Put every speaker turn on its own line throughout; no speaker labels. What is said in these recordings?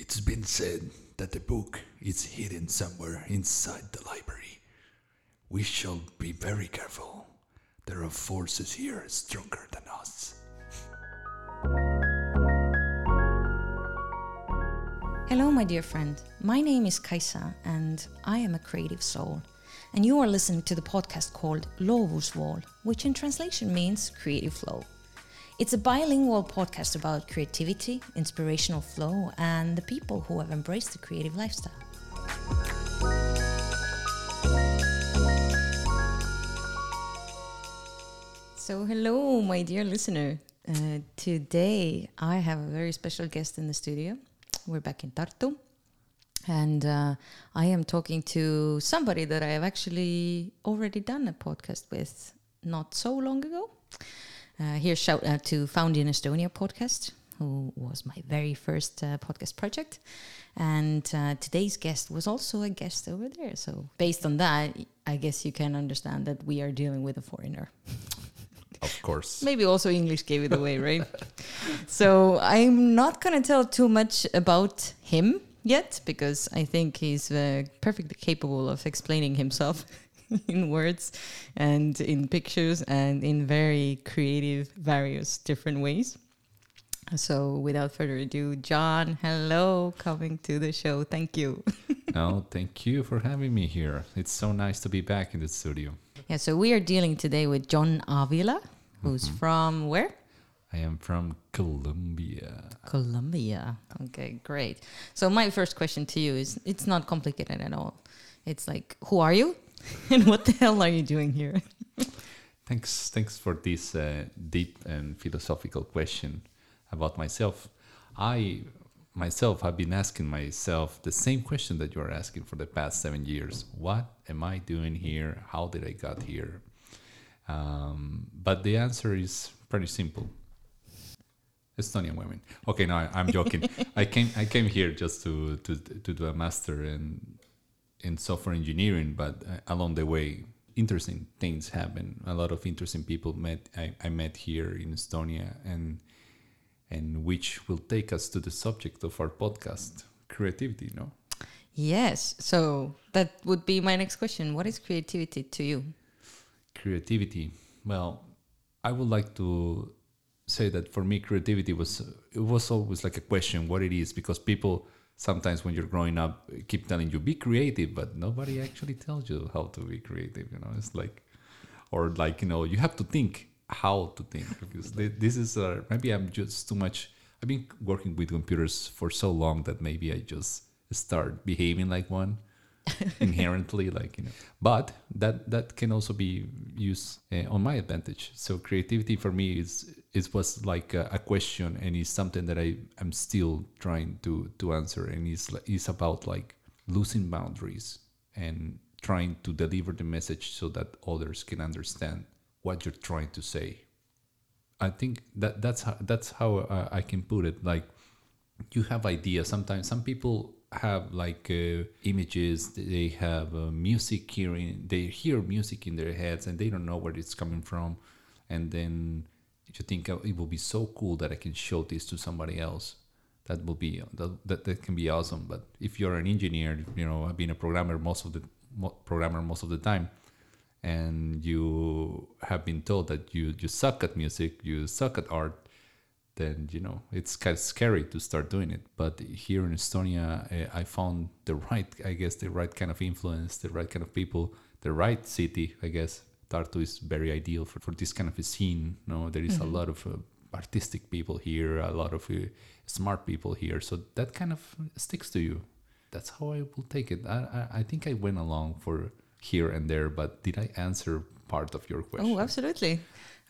It's been said that the book is hidden somewhere inside the library. We shall be very careful. There are forces here stronger than us.
Hello, my dear friend. My name is Kaisa, and I am a creative soul. And you are listening to the podcast called Lovuswall, which in translation means creative flow. It's a bilingual podcast about creativity, inspirational flow, and the people who have embraced the creative lifestyle. So, hello, my dear listener. Uh, today I have a very special guest in the studio. We're back in Tartu, and uh, I am talking to somebody that I have actually already done a podcast with not so long ago. Uh, here, shout out to Found in Estonia podcast, who was my very first uh, podcast project. And uh, today's guest was also a guest over there. So, based on that, I guess you can understand that we are dealing with a foreigner.
Of course.
Maybe also English gave it away, right? so I'm not going to tell too much about him yet because I think he's uh, perfectly capable of explaining himself in words and in pictures and in very creative, various different ways. So without further ado, John, hello, coming to the show. Thank you.
no, thank you for having me here. It's so nice to be back in the studio.
Yeah, so we are dealing today with John Avila, who's
Mm-hmm.
from where?
I am from Colombia.
Colombia. Okay, great. So my first question to you is it's not complicated at all. It's like who are you? and what the hell are you doing here?
Thanks, thanks for this uh, deep and philosophical question about myself. I myself have been asking myself the same question that you are asking for the past seven years. What am I doing here? How did I got here? Um, but the answer is pretty simple. Estonian women. Okay, no, I, I'm joking. I came I came here just to to to do a master in in software engineering, but uh, along the way, interesting things happen. A lot of interesting people met I, I met here in Estonia, and and which will take us to the subject of our podcast, creativity. No,
Yes. So that would be my next question. What is creativity to you?
creativity. Well, I would like to say that for me, creativity was it was always like a question what it is because people sometimes when you're growing up keep telling you be creative, but nobody actually tells you how to be creative. You know, it's like or like you know you have to think how to think because this is uh, maybe I'm just too much. I've been working with computers for so long that maybe I just start behaving like one inherently like you know. But that that can also be used uh, on my advantage. So creativity for me is it was like a, a question and it's something that i am still trying to to answer. And it's is about like losing boundaries and trying to deliver the message so that others can understand what you're trying to say. I think that that's how that's how uh, i can put it. Like you have ideas. Sometimes some people have like uh, images they have uh, music hearing they hear music in their heads and they don't know where it's coming from. And then you think it will be so cool that i can show this to somebody else. That will be that, that, that can be awesome. But if you're an engineer you know i've been a programmer most of the mo- programmer most of the time and you have been told that you you suck at music you suck at art then you know it's kind of scary to start doing it. But here in estonia eh, i found the right i guess the right kind of influence the right kind of people the right city i guess. Tartu is very ideal for, for this kind of a scene no there is a lot of uh, artistic people here a lot of uh, smart people here. So that kind of sticks to you. That's how i will take it. I, I, I think i went along for here and there but did i answer part of your question?
Oh, absolutely.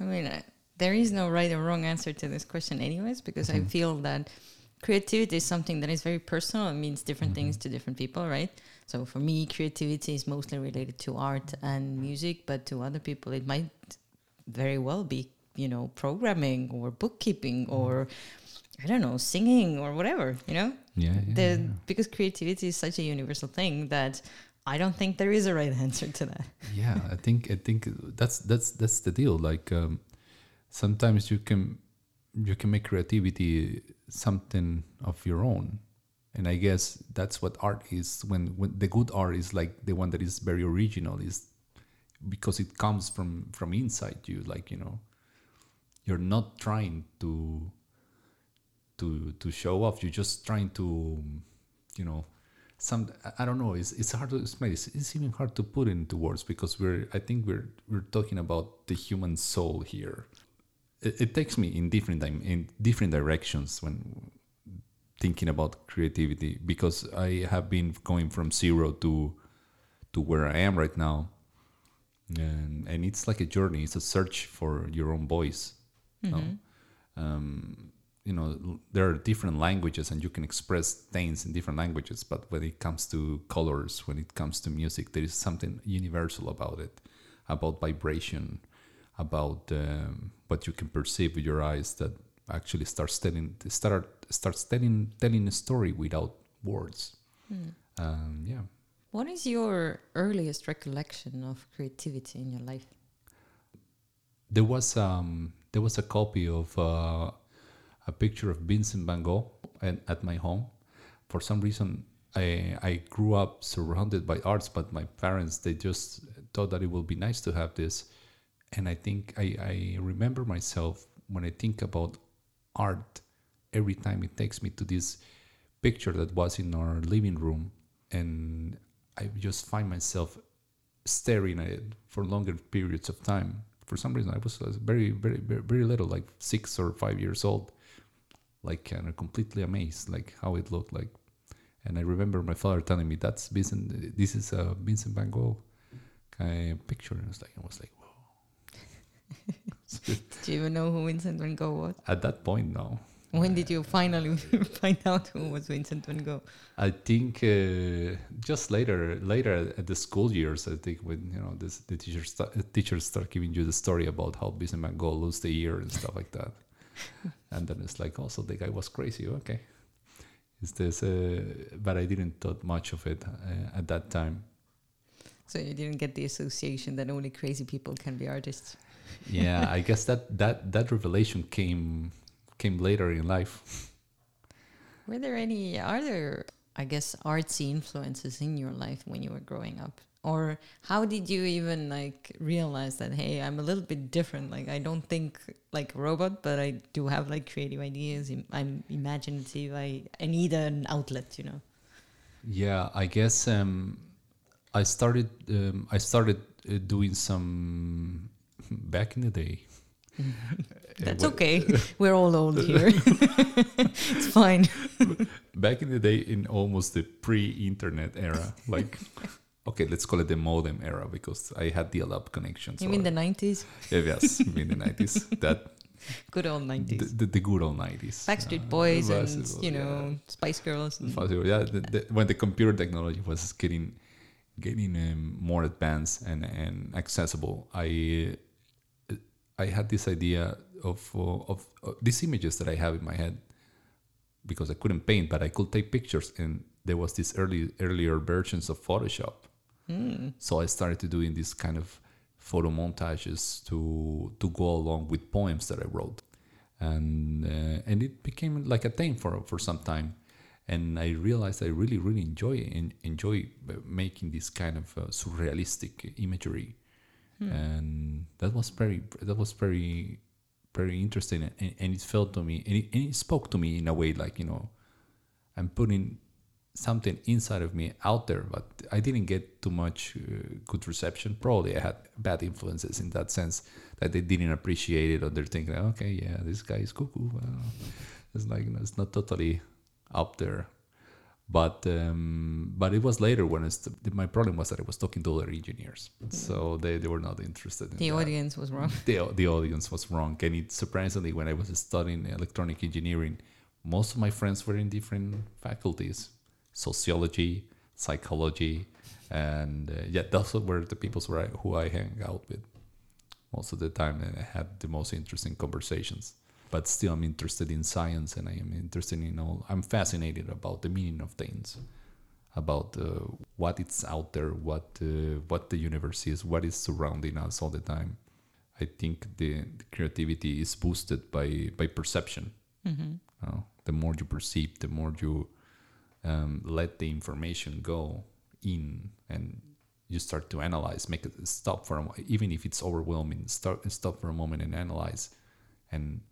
I mean, uh, there is no right or wrong answer to this question, anyways, because I mm-hmm. feel that creativity is something that is very personal. It means different things mm-hmm. to different people, right? So for me, creativity is mostly related to art and music, but to other people, it might very well be, you know, programming or bookkeeping mm-hmm. or I don't know, singing or whatever, you know?
yeah, yeah,
the
yeah.
because creativity is such a universal thing that I don't think there is a right answer to that.
yeah i think i think that's that's that's the deal like um, sometimes you can you can make creativity something of your own and I guess that's what art is. When when the good art is like the one that is very original, is because it comes from from inside you. Like you know, you're not trying to to to show off. You're just trying to, you know, some I don't know. It's it's hard to explain. It's, it's even hard to put into words because we're I think we're we're talking about the human soul here. It, it takes me in different time in different directions when thinking about creativity because I have been going from zero to to where I am right now, and and it's like a journey. It's a search for your own voice. you know? Um, you know, there are different languages, and you can express things in different languages. But when it comes to colors, when it comes to music, there is something universal about it, about vibration, about um, what you can perceive with your eyes that actually starts telling start starts telling telling a story without words. Um, yeah.
What is your earliest recollection of creativity in your life?
There was um there was a copy of uh, a picture of Vincent Van Gogh at, at my home. For some reason, I I grew up surrounded by arts, but my parents they just thought that it would be nice to have this, and I think I I remember myself when I think about art every time it takes me to this picture that was in our living room and I just find myself staring at it for longer periods of time. For some reason, I was uh, very, very, very, very little, like six or five years old, like completely amazed, like how it looked like. And I remember my father telling me, "That's Vincent. This is a Vincent Van Gogh kind of picture." And I was like, I was like.
Do you even know who Vincent van Gogh was?
At that point, no.
When did you finally find out who was Vincent van Gogh?
I think uh, just later, later at the school years, I think when you know this, the teachers start, teachers start giving you the story about how Vincent Van Gogh lost the ear and stuff like that, and then it's like, also the guy was crazy. Okay, is this? Uh, but I didn't thought much of it uh, at that time.
So you didn't get the association that only crazy people can be artists.
Yeah, I guess that that that revelation came came later in life.
Were there any are there I guess artsy influences in your life when you were growing up? Or how did you even like realize that hey, I'm a little bit different. Like I don't think like a robot, but I do have like creative ideas. im- I'm imaginative. I I need an outlet, you know.
Yeah, I guess um, I started um, I started uh, doing some back in the day.
That's okay. We're all old here. it's fine.
back in the day in almost the pre-internet era like okay let's call it the modem era because i had dial-up connections
You mean the 90s?
Yeah, yes in the 90s that
Good old
the,
90s.
the, the good old 90s
Backstreet
Uh,
Boys
was-
and,
was-
you
yeah.
know, Spice Girls. And
yeah the, the, when the computer technology was getting getting um, more advanced and, and accessible i uh, i had this idea of, uh, of of these images that i have in my head because i couldn't paint but i could take pictures and there was this early earlier versions of photoshop.
Hmm.
so i started to doing this kind of photo montages to to go along with poems that i wrote. And uh, and it became like a thing for for some time. And i realized i really really enjoy enjoy uh, making this kind of uh, surrealistic imagery and that was very that was very very interesting and, and it felt to me and it, and it spoke to me in a way like you know i'm putting something inside of me out there but i didn't get too much uh, good reception. Probably i had bad influences in that sense that they didn't appreciate it or they're thinking okay yeah this guy is cuckoo. Well, it's like you know, it's not totally up there but um, but it was later when it's my problem was that I was talking to other engineers, so they, they were not interested. In
the
that.
audience was wrong.
the the audience was wrong, and it surprisingly when I was studying electronic engineering, most of my friends were in different faculties, sociology, psychology, and uh, yeah, those were the people who I, who I hang out with most of the time, and I had the most interesting conversations but still I'm interested in science and I am interested in all I'm fascinated about the meaning of things about uh, what it's out there what uh, what the universe is what is surrounding us all the time I think the, the creativity is boosted by by perception
Mm-hmm.
know? the more you perceive the more you um, let the information go in and you start to analyze, make it stop for a even if it's overwhelming, start stop for a moment and analyze, and,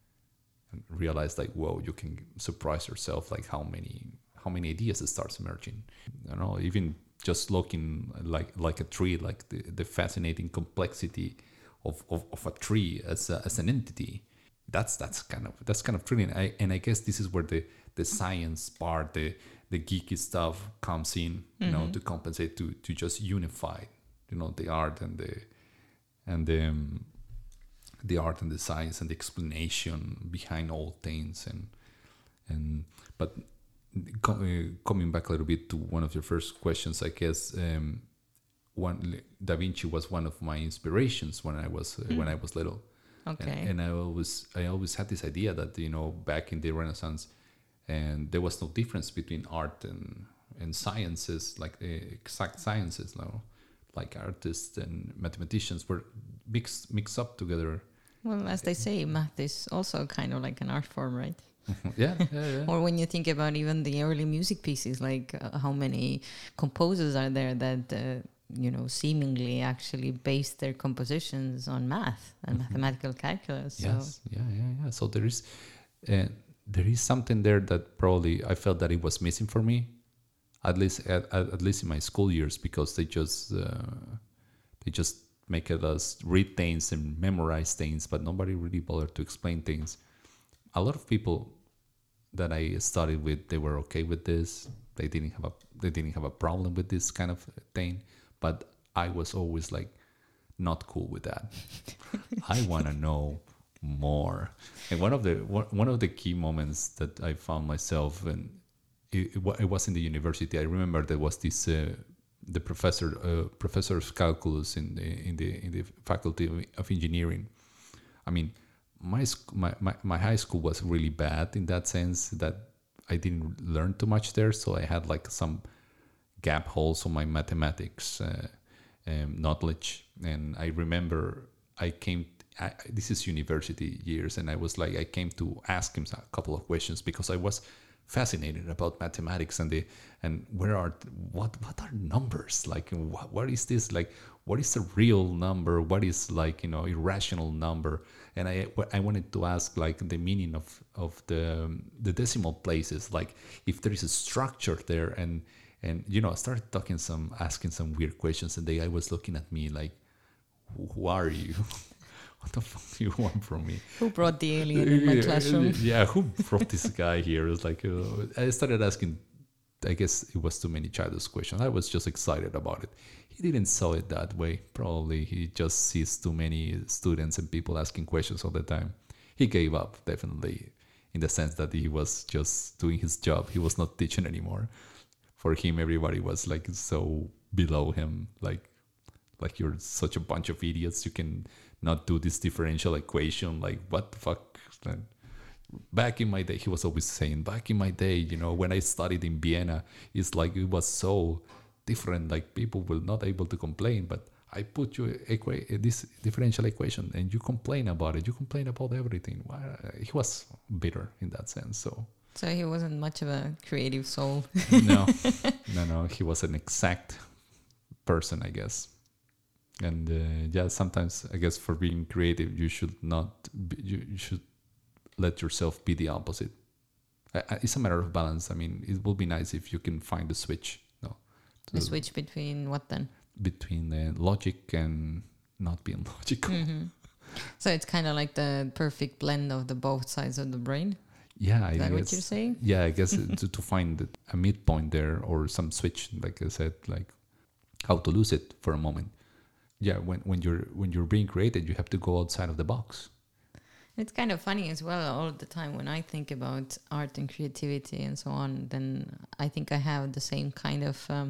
and realize like whoa, you can surprise yourself like how many how many ideas it starts emerging. You know, even just looking like like a tree, like the, the fascinating complexity of, of, of a tree as a, as an entity. That's that's kind of that's kind of thrilling. I, and I guess this is where the the science part, the the geeky stuff comes in, you know, to compensate to to just unify, you know, the art and the and the um, the art and the science and the explanation behind all things and and but uh, coming back a little bit to one of your first questions, I guess um, one Da Vinci was one of my inspirations when I was uh, when I was little.
Okay.
And, and I always I always had this idea that you know back in the Renaissance, and there was no difference between art and and sciences like uh, exact sciences now, like artists and mathematicians were mixed mixed up together.
Well, as they say, math is also kind of like an art form, right?
yeah, yeah, yeah.
Or when you think about even the early music pieces, like uh, how many composers are there that uh, you know seemingly actually based their compositions on math and mathematical calculus. So
Yes, yeah, yeah, yeah. So there is, uh, there is something there that probably I felt that it was missing for me, at least at, at, at least in my school years, because they just uh, they just make it us read things and memorize things, but nobody really bothered to explain things. A lot of people that I studied with, they were okay with this. They didn't have a they didn't have a problem with this kind of thing, but I was always like not cool with that. I want to know more. And one of the one of the key moments that I found myself and it, it, it was in the university. I remember there was this uh, the professor uh, professor of calculus in the in the in the faculty of- engineering. I mean, my, my my high school was really bad in that sense that I didn't learn too much there, so I had like some gap holes on my mathematics uh, um, knowledge. And I remember I came. This is university years, and I was like, I came to ask him a couple of questions because I was fascinated about mathematics and the and where are what what are numbers? Like what, what is this? Like what is a real number? What is like you know irrational number? And i i wanted to ask like the meaning of of the the decimal places like if there is a structure there and and you know i started talking some asking some weird questions and the guy was looking at me like who, who are you what the fuck do you want from me
who brought the alien in my classroom?
Yeah, who brought this guy here? It was like uh, I started asking. I guess it was too many childish questions. I was just excited about it. He didn't saw it that way. Probably he just sees too many students and people asking questions all the time. He gave up definitely, in the sense that he was just doing his job. He was not teaching anymore. For him, everybody was like so below him, like like you're such a bunch of idiots you can not do this differential equation like what the fuck back in my day he was always saying back in my day you know when i studied in vienna it's like it was so different like people were not able to complain but i put you equa- this differential equation and you complain about it you complain about everything Why- uh, he was bitter in that sense so
So he wasn't much of a creative soul.
no, no, no. He was an exact person, I guess. And uh, yeah, sometimes I guess for being creative, you should not. Be, you, you should let yourself be the opposite. I, I, it's a matter of balance. I mean, it will be nice if you can find the switch. No,
The
to-
switch between what then?
between uh, logic and not being logical.
hmm So it's kind of like the perfect blend of the both sides of the brain.
Yeah, I
Is that what
guess.
you're saying?
yeah i guess uh, to, to find a midpoint there or some switch like i said like how to lose it for a moment yeah when, when you're when you're being created you have to go outside of the box
It's kind of funny as well all the time when I think about art and creativity and so on. Then I think I have the same kind of um,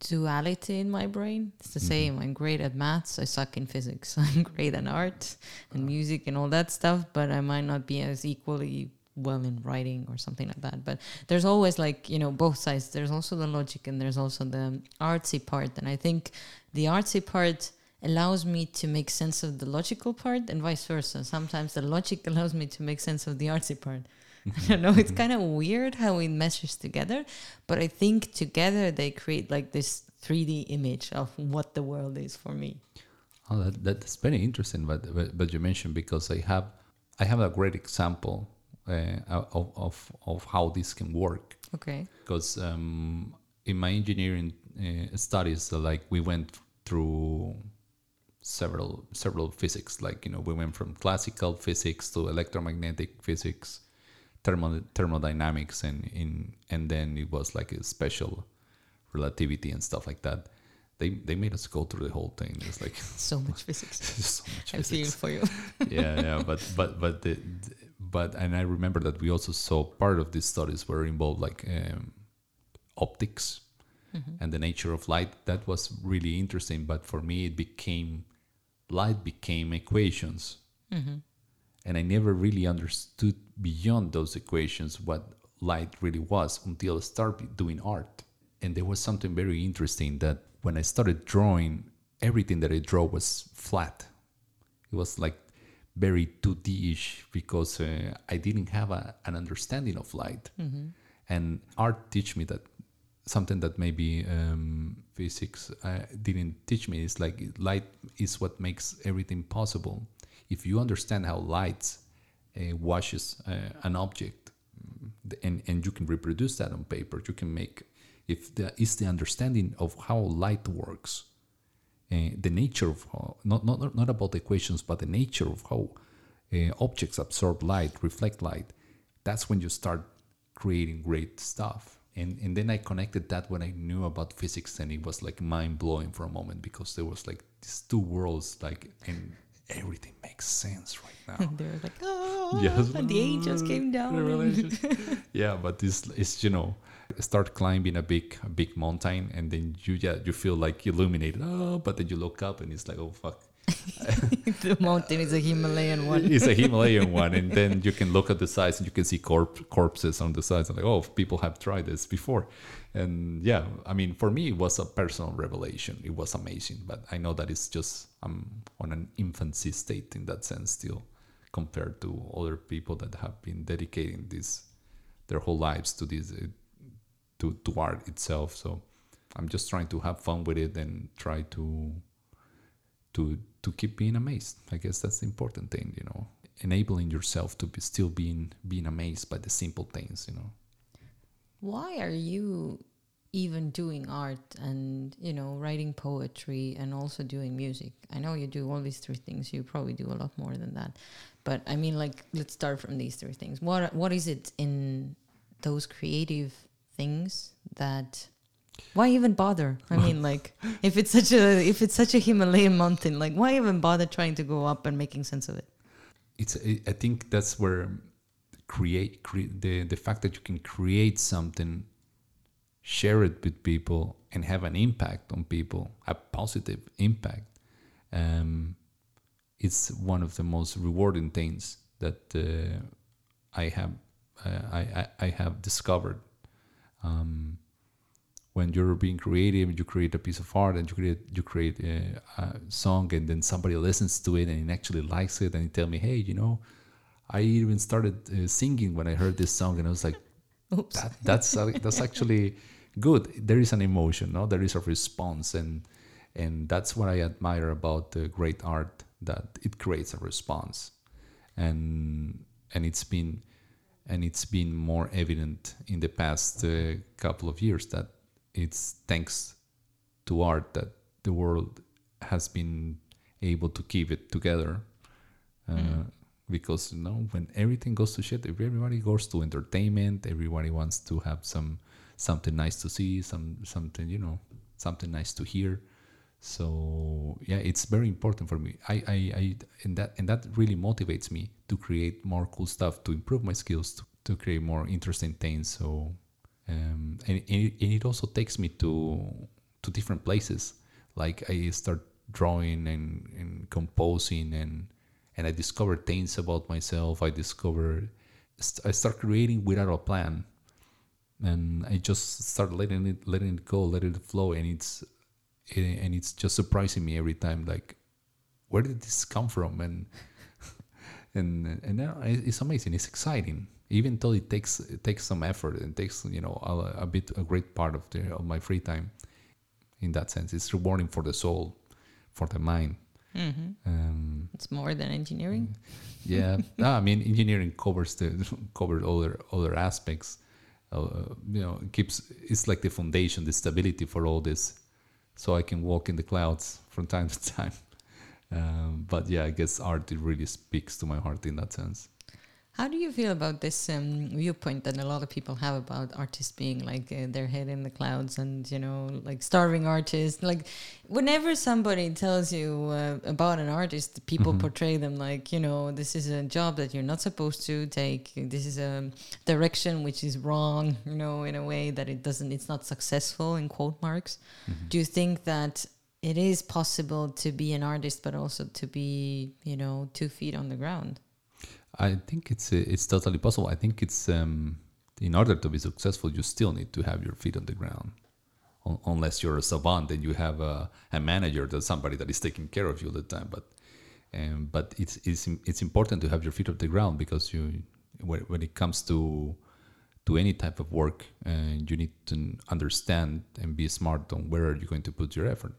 duality in my brain. It's the
Mhm.
same. I'm great at maths. I suck in physics. I'm great at art and music and all that stuff, but I might not be as equally well in writing or something like that. But there's always like you know both sides. There's also the logic and there's also the artsy part. And I think the artsy part allows me to make sense of the logical part and vice versa. Sometimes the logic allows me to make sense of the artsy part. I don't know. It's kind of weird how it meshes together, but I think together they create like this 3D image of what the world is for me.
Oh, that, that's very interesting. But, but but you mentioned because I have I have a great example uh, of, of of how this can work.
Okay.
Because um, in my engineering uh, studies, like we went through several several physics. Like you know, we went from classical physics to electromagnetic physics, thermo thermodynamics, and in and then it was like a special relativity and stuff like that. They they made us go through the whole thing. It's like
so much physics.
so much
I feel
physics.
for you.
yeah, yeah, but but but the, the- but and I remember that we also saw part of these studies were involved like um, optics Mm-hmm. and the nature of light. That was really interesting. But for me, it became light became equations, mm-hmm. and I never really understood beyond those equations what light really was until I started doing art. And there was something very interesting that when I started drawing, everything that I draw was flat. It was like very 2D-ish because uh, I didn't have a, an understanding of light. Mm-hmm. And art teach me that something that maybe um, physics uh, didn't teach me is like light is what makes everything possible. If you understand how light uh, washes uh, an object, and and you can reproduce that on paper, you can make. If there is the understanding of how light works, uh, the nature of how, not, not not about the equations, but the nature of how uh, objects absorb light, reflect light. That's when you start creating great stuff. And and then I connected that when I knew about physics, and it was like mind blowing for a moment because there was like these two worlds, like and everything makes sense right now.
They're like, oh,
Yes.
and the angels came down.
yeah, but this is you know start climbing a big a big mountain and then you yeah you feel like illuminated oh but then you look up and it's like oh fuck
the mountain is a Himalayan one.
it's a Himalayan one, and then you can look at the sides and you can see corp- corpses on the sides. And like, oh, people have tried this before, and yeah, I mean, for me, it was a personal revelation. It was amazing, but I know that it's just I'm on an infancy state in that sense still, compared to other people that have been dedicating this their whole lives to this uh, to to art itself. So I'm just trying to have fun with it and try to to to keep being amazed. I guess that's the important thing, you know, enabling yourself to be still being being amazed by the simple things, you know.
Why are you even doing art and you know writing poetry and also doing music? I know you do all these three things. You probably do a lot more than that, but I mean, like, let's start from these three things. What what is it in those creative things that? Why even bother? I mean, like, if it's such a if it's such a Himalayan mountain, like, why even bother trying to go up and making sense of it?
It's I think that's where create cre- the the fact that you can create something, share it with people, and have an impact on people, a positive impact. Um, it's one of the most rewarding things that uh, I have uh, I, I I have discovered. Um, when you're being creative, you create a piece of art and you create you create a, a song, and then somebody listens to it and actually likes it, and he tell me, hey, you know, I even started uh, singing when I heard this song, and I was like, that, that's uh, that's actually good. There is an emotion, no? There is a response, and and that's what I admire about uh, great art that it creates a response, and and it's been and it's been more evident in the past uh, couple of years that it's thanks to art that the world has been able to keep it together. Uh, Because you know, when everything goes to shit, if everybody goes to entertainment, everybody wants to have some something nice to see, some something you know, something nice to hear. So yeah, it's very important for me. I, I, I and that and that really motivates me to create more cool stuff, to improve my skills, to, to create more interesting things. So um, and, and, it, also takes me to to different places. Like I start drawing and, and composing and and I discover things about myself. I discover I start creating without a plan, and I just start letting it letting it go, letting it flow, and it's and it's just surprising me every time. Like, where did this come from? And and and now it's amazing. It's exciting. Even though it takes it takes some effort and takes you know a, a bit a great part of the of my free time. In that sense, it's rewarding for the soul, for the mind.
hmm
Um,
It's more than engineering.
yeah, no, I mean engineering covers the covers other other aspects. Uh, you know, it keeps it's like the foundation, the stability for all this. So I can walk in the clouds from time to time. Um, but yeah, I guess art it really speaks to my heart in that sense.
How do you feel about this um, viewpoint that a lot of people have about artists being like uh, their head in the clouds and you know like starving artists? Like whenever somebody tells you uh, about an artist, people
Mhm.
portray them like you know this is a job that you're not supposed to take. This is a direction which is wrong. You know, in a way that it doesn't. It's not successful in quote marks. Do you think that? It is possible to be an artist, but also to be, you know, two feet on the ground.
I think it's it's totally possible. I think it's um, in order to be successful, you still need to have your feet on the ground. Un- unless you're a savant and you have a, a manager that's somebody that is taking care of you all the time. But um, but it's it's it's important to have your feet on the ground because you when, when it comes to to any type of work, uh, you need to understand and be smart on where are you going to put your effort.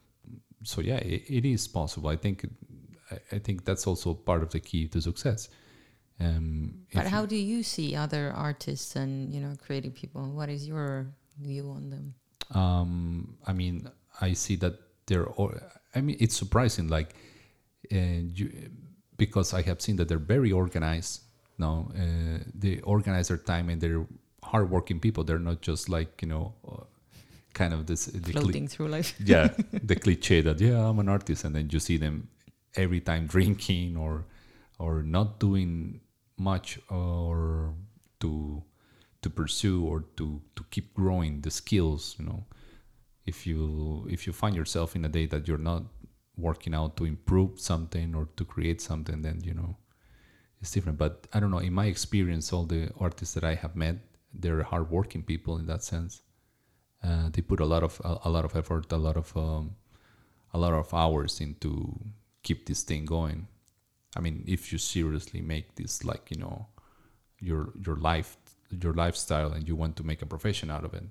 So yeah, it, it is possible. I think I, I think that's also part of the key to success. Um,
But how do you see other artists and you know creative people? What is your view on them?
um, I mean, I see that they're. All, I mean, it's surprising, like, uh, you, because I have seen that they're very organized. No, uh, they organize their time and they're hardworking people. They're not just like you know, uh, kind of this the
Floating through life.
yeah, the cliche that yeah, I'm an artist, and then you see them every time drinking or or not doing much or to to pursue or to to keep growing the skills. You know, if you if you find yourself in a day that you're not working out to improve something or to create something, then you know it's different. But I don't know. In my experience, all the artists that I have met, they're hardworking people in that sense. Uh, they put a lot of a, a lot of effort, a lot of um, a lot of hours into keep this thing going. I mean, if you seriously make this like you know your your life your lifestyle and you want to make a profession out of it.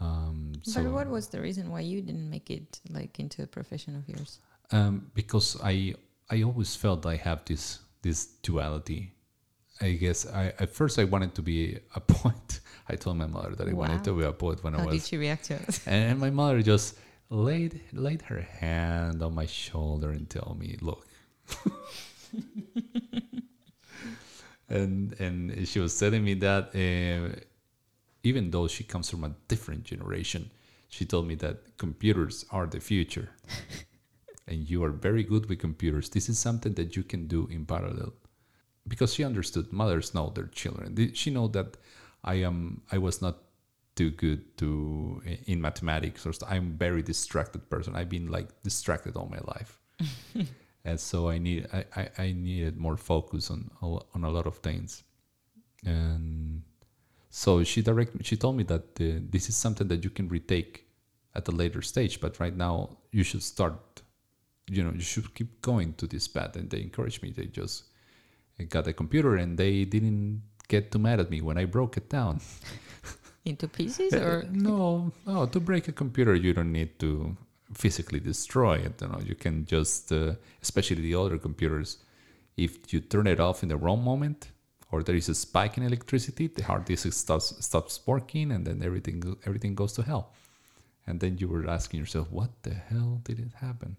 Um, so
but what was the reason why you didn't make it like into a profession of yours?
um, because I I always felt I have this this duality. I guess I at first I wanted to be a poet. I told my mother that I wanted to be a poet when I was.
How did she react to it?
And my mother just laid laid her hand on my shoulder and told me, "Look." and and she was telling me that uh, even though she comes from a different generation, she told me that computers are the future, and you are very good with computers. This is something that you can do in parallel, because she understood mothers know their children. She know that I am I was not too good to in mathematics or st- I'm very distracted person. I've been like distracted all my life. and so I need I, I, I needed more focus on a- on a lot of things. And so she direct she told me that uh, this is something that you can retake at a later stage, but right now you should start you know, you should keep going to this path and they encouraged me. They just got a computer and they didn't get too mad at me when I broke it down.
into pieces or
no, no. To break a computer, you don't need to physically destroy it. You know, you can just, uh, especially the older computers, if you turn it off in the wrong moment, or there is a spike in electricity, the hard disk stops stops working, and then everything everything goes to hell. And then you were asking yourself, what the hell did it happen?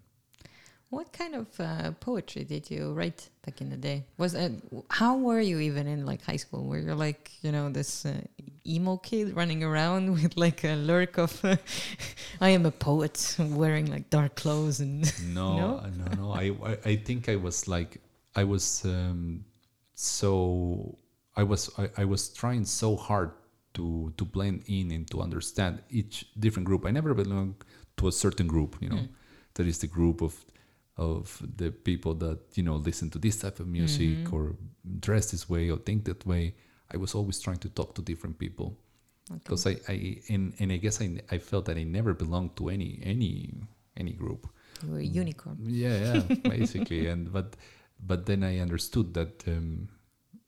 What kind of uh, poetry did you write back in the day? Was it how were you even in like high school? Were you like you know this uh, emo kid running around with like a lurk of uh, I am a poet wearing like dark clothes and
No,
No?
no, no. I, I, I think I was like, I was um, so, I was, I, I was trying so hard to to blend in and to understand each different group. I never belonged to a certain group. You know,
Mm.
there is the group of of the people that you know listen to this type of music
Mhm.
or dress this way or think that way. I was always trying to talk to different people
Okay.
because I, I and, and I guess I, I felt that I never belonged to any any any group.
you were a unicorn.
Yeah, yeah, basically. and but but then I understood that um,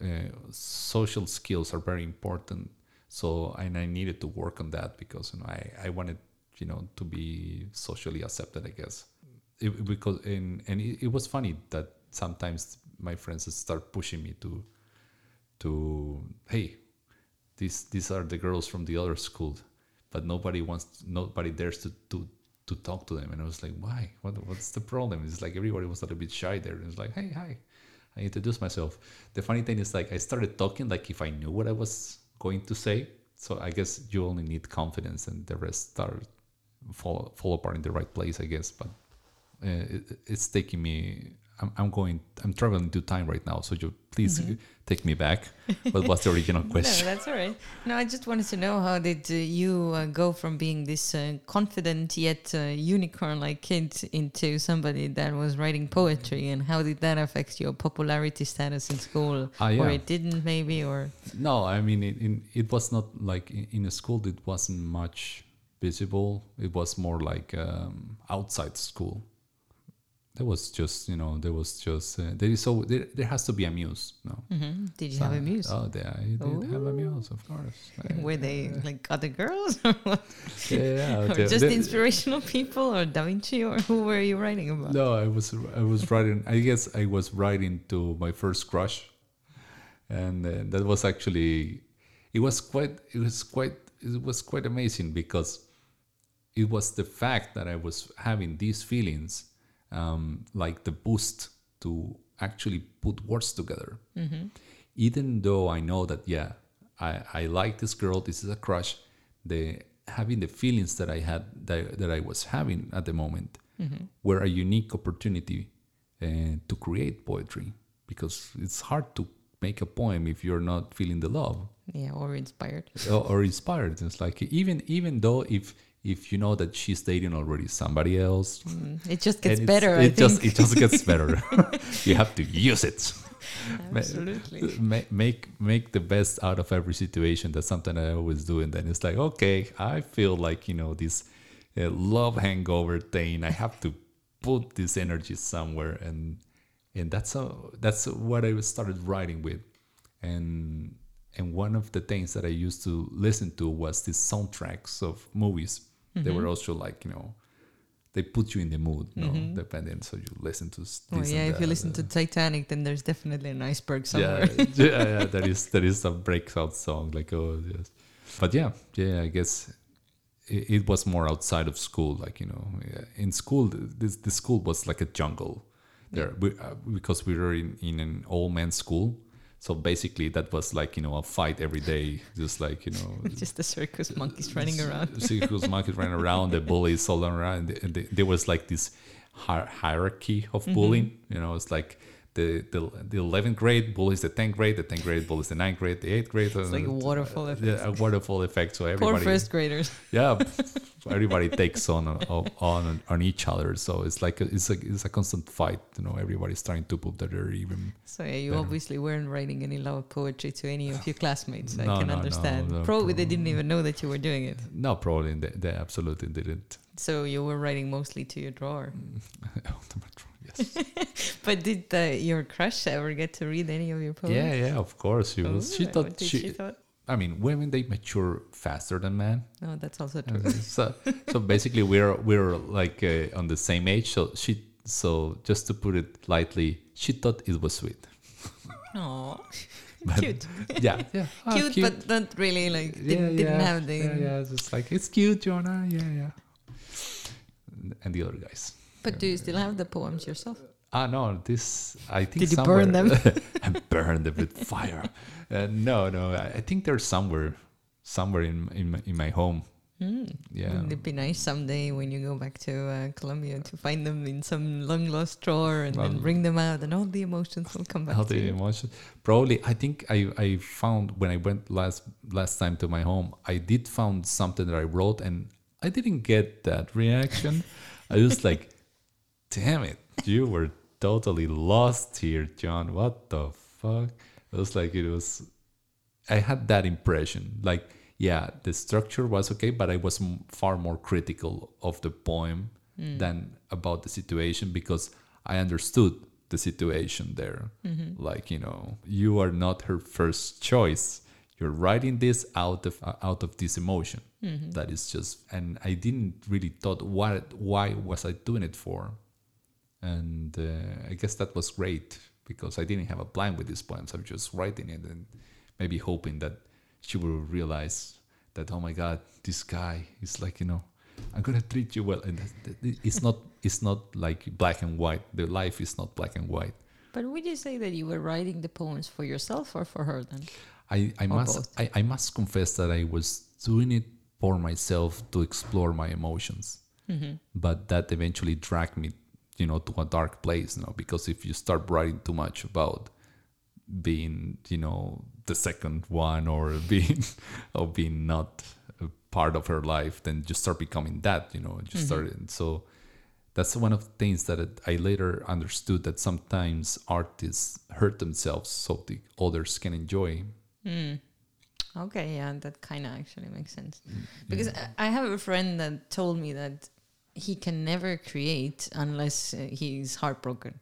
uh, social skills are very important. So and I needed to work on that because you know I, I wanted you know to be socially accepted. I guess it, because in and it, it was funny that sometimes my friends start pushing me to to hey these these are the girls from the other school but nobody wants nobody dares to to to talk to them. And i was like why? What, what's the problem? It's like everybody was a little bit shy there. And it's like hey hi i introduced myself. The funny thing is like i started talking like if i knew what i was going to say. So i guess you only need confidence and the rest start fall fall apart in the right place i guess. But uh, it, it's taking me I'm, I'm going i'm traveling to time right now so you please take me back what was the original question
No, that's all right. No, I just wanted to know how did uh, you uh, go from being this uh, confident yet uh, unicorn-like kid into somebody that was writing poetry, and how did that affect your popularity status in school,
Ah,
or it didn't maybe, or
No, I mean, it, in, it was not like in, in a school. It wasn't much visible. It was more like um, outside school. There was just, you know, there was just uh, there is so there, there has to be a muse. No,
Mhm. did you have a muse?
Oh, yeah, I did have a muse, of course. I-
Were they like other girls, or, what?
yeah, yeah,
or just inspirational people, or Da Vinci, or who were you writing about?
No, I was I was writing. I guess I was writing to my first crush, and uh, that was actually it was quite it was quite it was quite amazing because it was the fact that I was having these feelings, um, like the boost to actually put words together. Even though I know that yeah, I I like this girl. This is a crush. The having the feelings that I had that, that I was having at the moment were a unique opportunity uh, to create poetry because it's hard to make a poem if you're not feeling the love
Yeah, or inspired.
or, or inspired. It's like even even though if if you know that she's dating already somebody else,
Mm, It just gets better. I
It just it just gets better. you have to use it.
Absolutely.
ma- make make the best out of every situation. That's something I always do. And then it's like, okay, I feel like you know this uh, love hangover thing. I have to put this energy somewhere, and and that's how that's what I started writing with, and and one of the things that I used to listen to was these soundtracks of movies. They were also like you know. They put you in the mood, no, depending. So you listen to
Oh
this and
yeah, if you
that,
listen to Titanic, then there's definitely an iceberg somewhere.
yeah, yeah, yeah, that is that is a breakout song. Like oh yes, but yeah, yeah. I guess it, it was more outside of school. Like you know, yeah. in school, this the school was like a jungle. There, we, uh, because we were in, in an all men's school, so basically that was like you know a fight every day, just like you know.
Just the circus monkeys running around.
The circus monkeys running around, the bullies all around. And the, there was like this hier- hierarchy of
Mm-hmm.
bullying. You know, it's like the the the eleventh grade bullies the tenth grade, the tenth grade bullies the ninth grade, the eighth grade.
It's like a waterfall effect.
Yeah, a waterfall effect. So everybody Poor
first graders.
yeah, everybody takes on on on each other. So it's like a, it's a it's a constant fight. You know, everybody's trying to prove that they're even.
So yeah, you
Better.
obviously weren't writing any love poetry to any of your classmates. I
No,
can
no,
understand.
no,
Probably they didn't even know that you were doing it.
No, probably they, they absolutely didn't.
So you were writing mostly to your drawer.
yes.
But did uh, your crush ever get to read any of your poems?
Yeah, yeah, of course. She was. She
Oh,
thought she.
she thought?
I mean, women they mature faster than men.
No, that's also true.
so, so basically, we're we're like uh, on the same age. So she, so just to put it lightly, she thought it was sweet. But-
cute.
Yeah, yeah, ah,
cute, but not really like
yeah,
didn't, didn't
yeah,
have the.
yeah, yeah. It's just like it's cute, Jonah. Yeah, yeah. And the other guys.
But do you still have the poems yourself?
Ah, no, this I think.
Did you burn them?
I burned them with fire. Uh, no, no, I I think they're somewhere, somewhere in in my, in my home.
Hmm.
Yeah.
Wouldn't it be nice someday when you go back to uh, Colombia to find them in some long lost drawer and then bring them out and all the emotions will come back All
the
you?
emotion? Probably, I think I, I found when I went last last time to my home, I did found something that I wrote, and I didn't get that reaction. I was like, "Damn it, you were totally lost here, John. What the fuck?" It was like it was. I had that impression. Like, yeah, the structure was okay, but I was m- far more critical of the poem than about the situation because I understood the situation there.
Mm-hmm.
Like you know, you are not her first choice. You're writing this out of uh, out of this emotion.
Mm-hmm.
That is just, and I didn't really thought what why was I doing it for, and uh, I guess that was great because I didn't have a plan with these poems. I'm just writing it and maybe hoping that she will realize that oh my god, this guy is like you know, I'm gonna treat you well, and it's not it's not like black and white. The life is not black and white.
But would you say that you were writing the poems for yourself or for her then?
I, I
Or
must? I, I must confess that I was doing it for myself to explore my emotions.
Mm-hmm.
But that eventually dragged me, you know, to a dark place, you know, because if you start writing too much about being, you know, the second one or being or being not a part of her life, then you start becoming that, you know, just
Mhm.
started so that's one of the things that I later understood that sometimes artists hurt themselves so the others can enjoy.
Mm. Okay, yeah, that kind of actually makes sense.
Mm,
Because I I have a friend that told me that he can never create unless uh, he's heartbroken,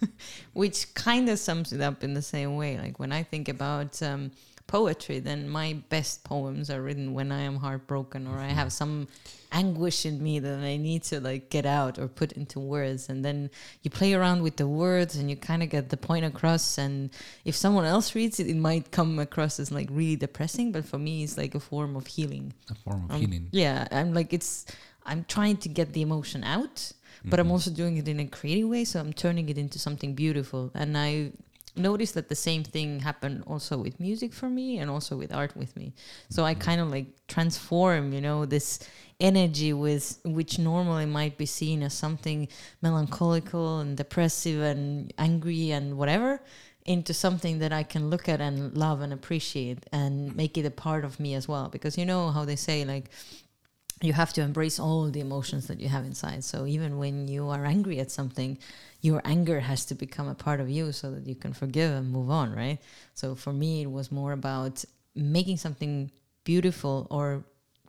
which kind of sums it up in the same way. Like when I think about um, poetry, then my best poems are written when I am heartbroken or I have some anguish in me that I need to like get out or put into words. And then you play around with the words and you kind of get the point across. And if someone else reads it, it might come across as like really depressing. But for me, it's like a form of healing.
a form of
Um,
healing.
Yeah, I'm like it's. I'm trying to get the emotion out, but I'm
Mhm.
also doing it in a creative way. So I'm turning it into something beautiful. And I noticed that the same thing happened also with music for me, and also with art with me. So I
Mhm.
kind of like transform, you know, this energy with which normally might be seen as something melancholical and depressive and angry and whatever into something that I can look at and love and appreciate and make it a part of me as well. Because you know how they say, like, you have to embrace all the emotions that you have inside. So even when you are angry at something, your anger has to become a part of you so that you can forgive and move on, right? So for me, it was more about making something beautiful or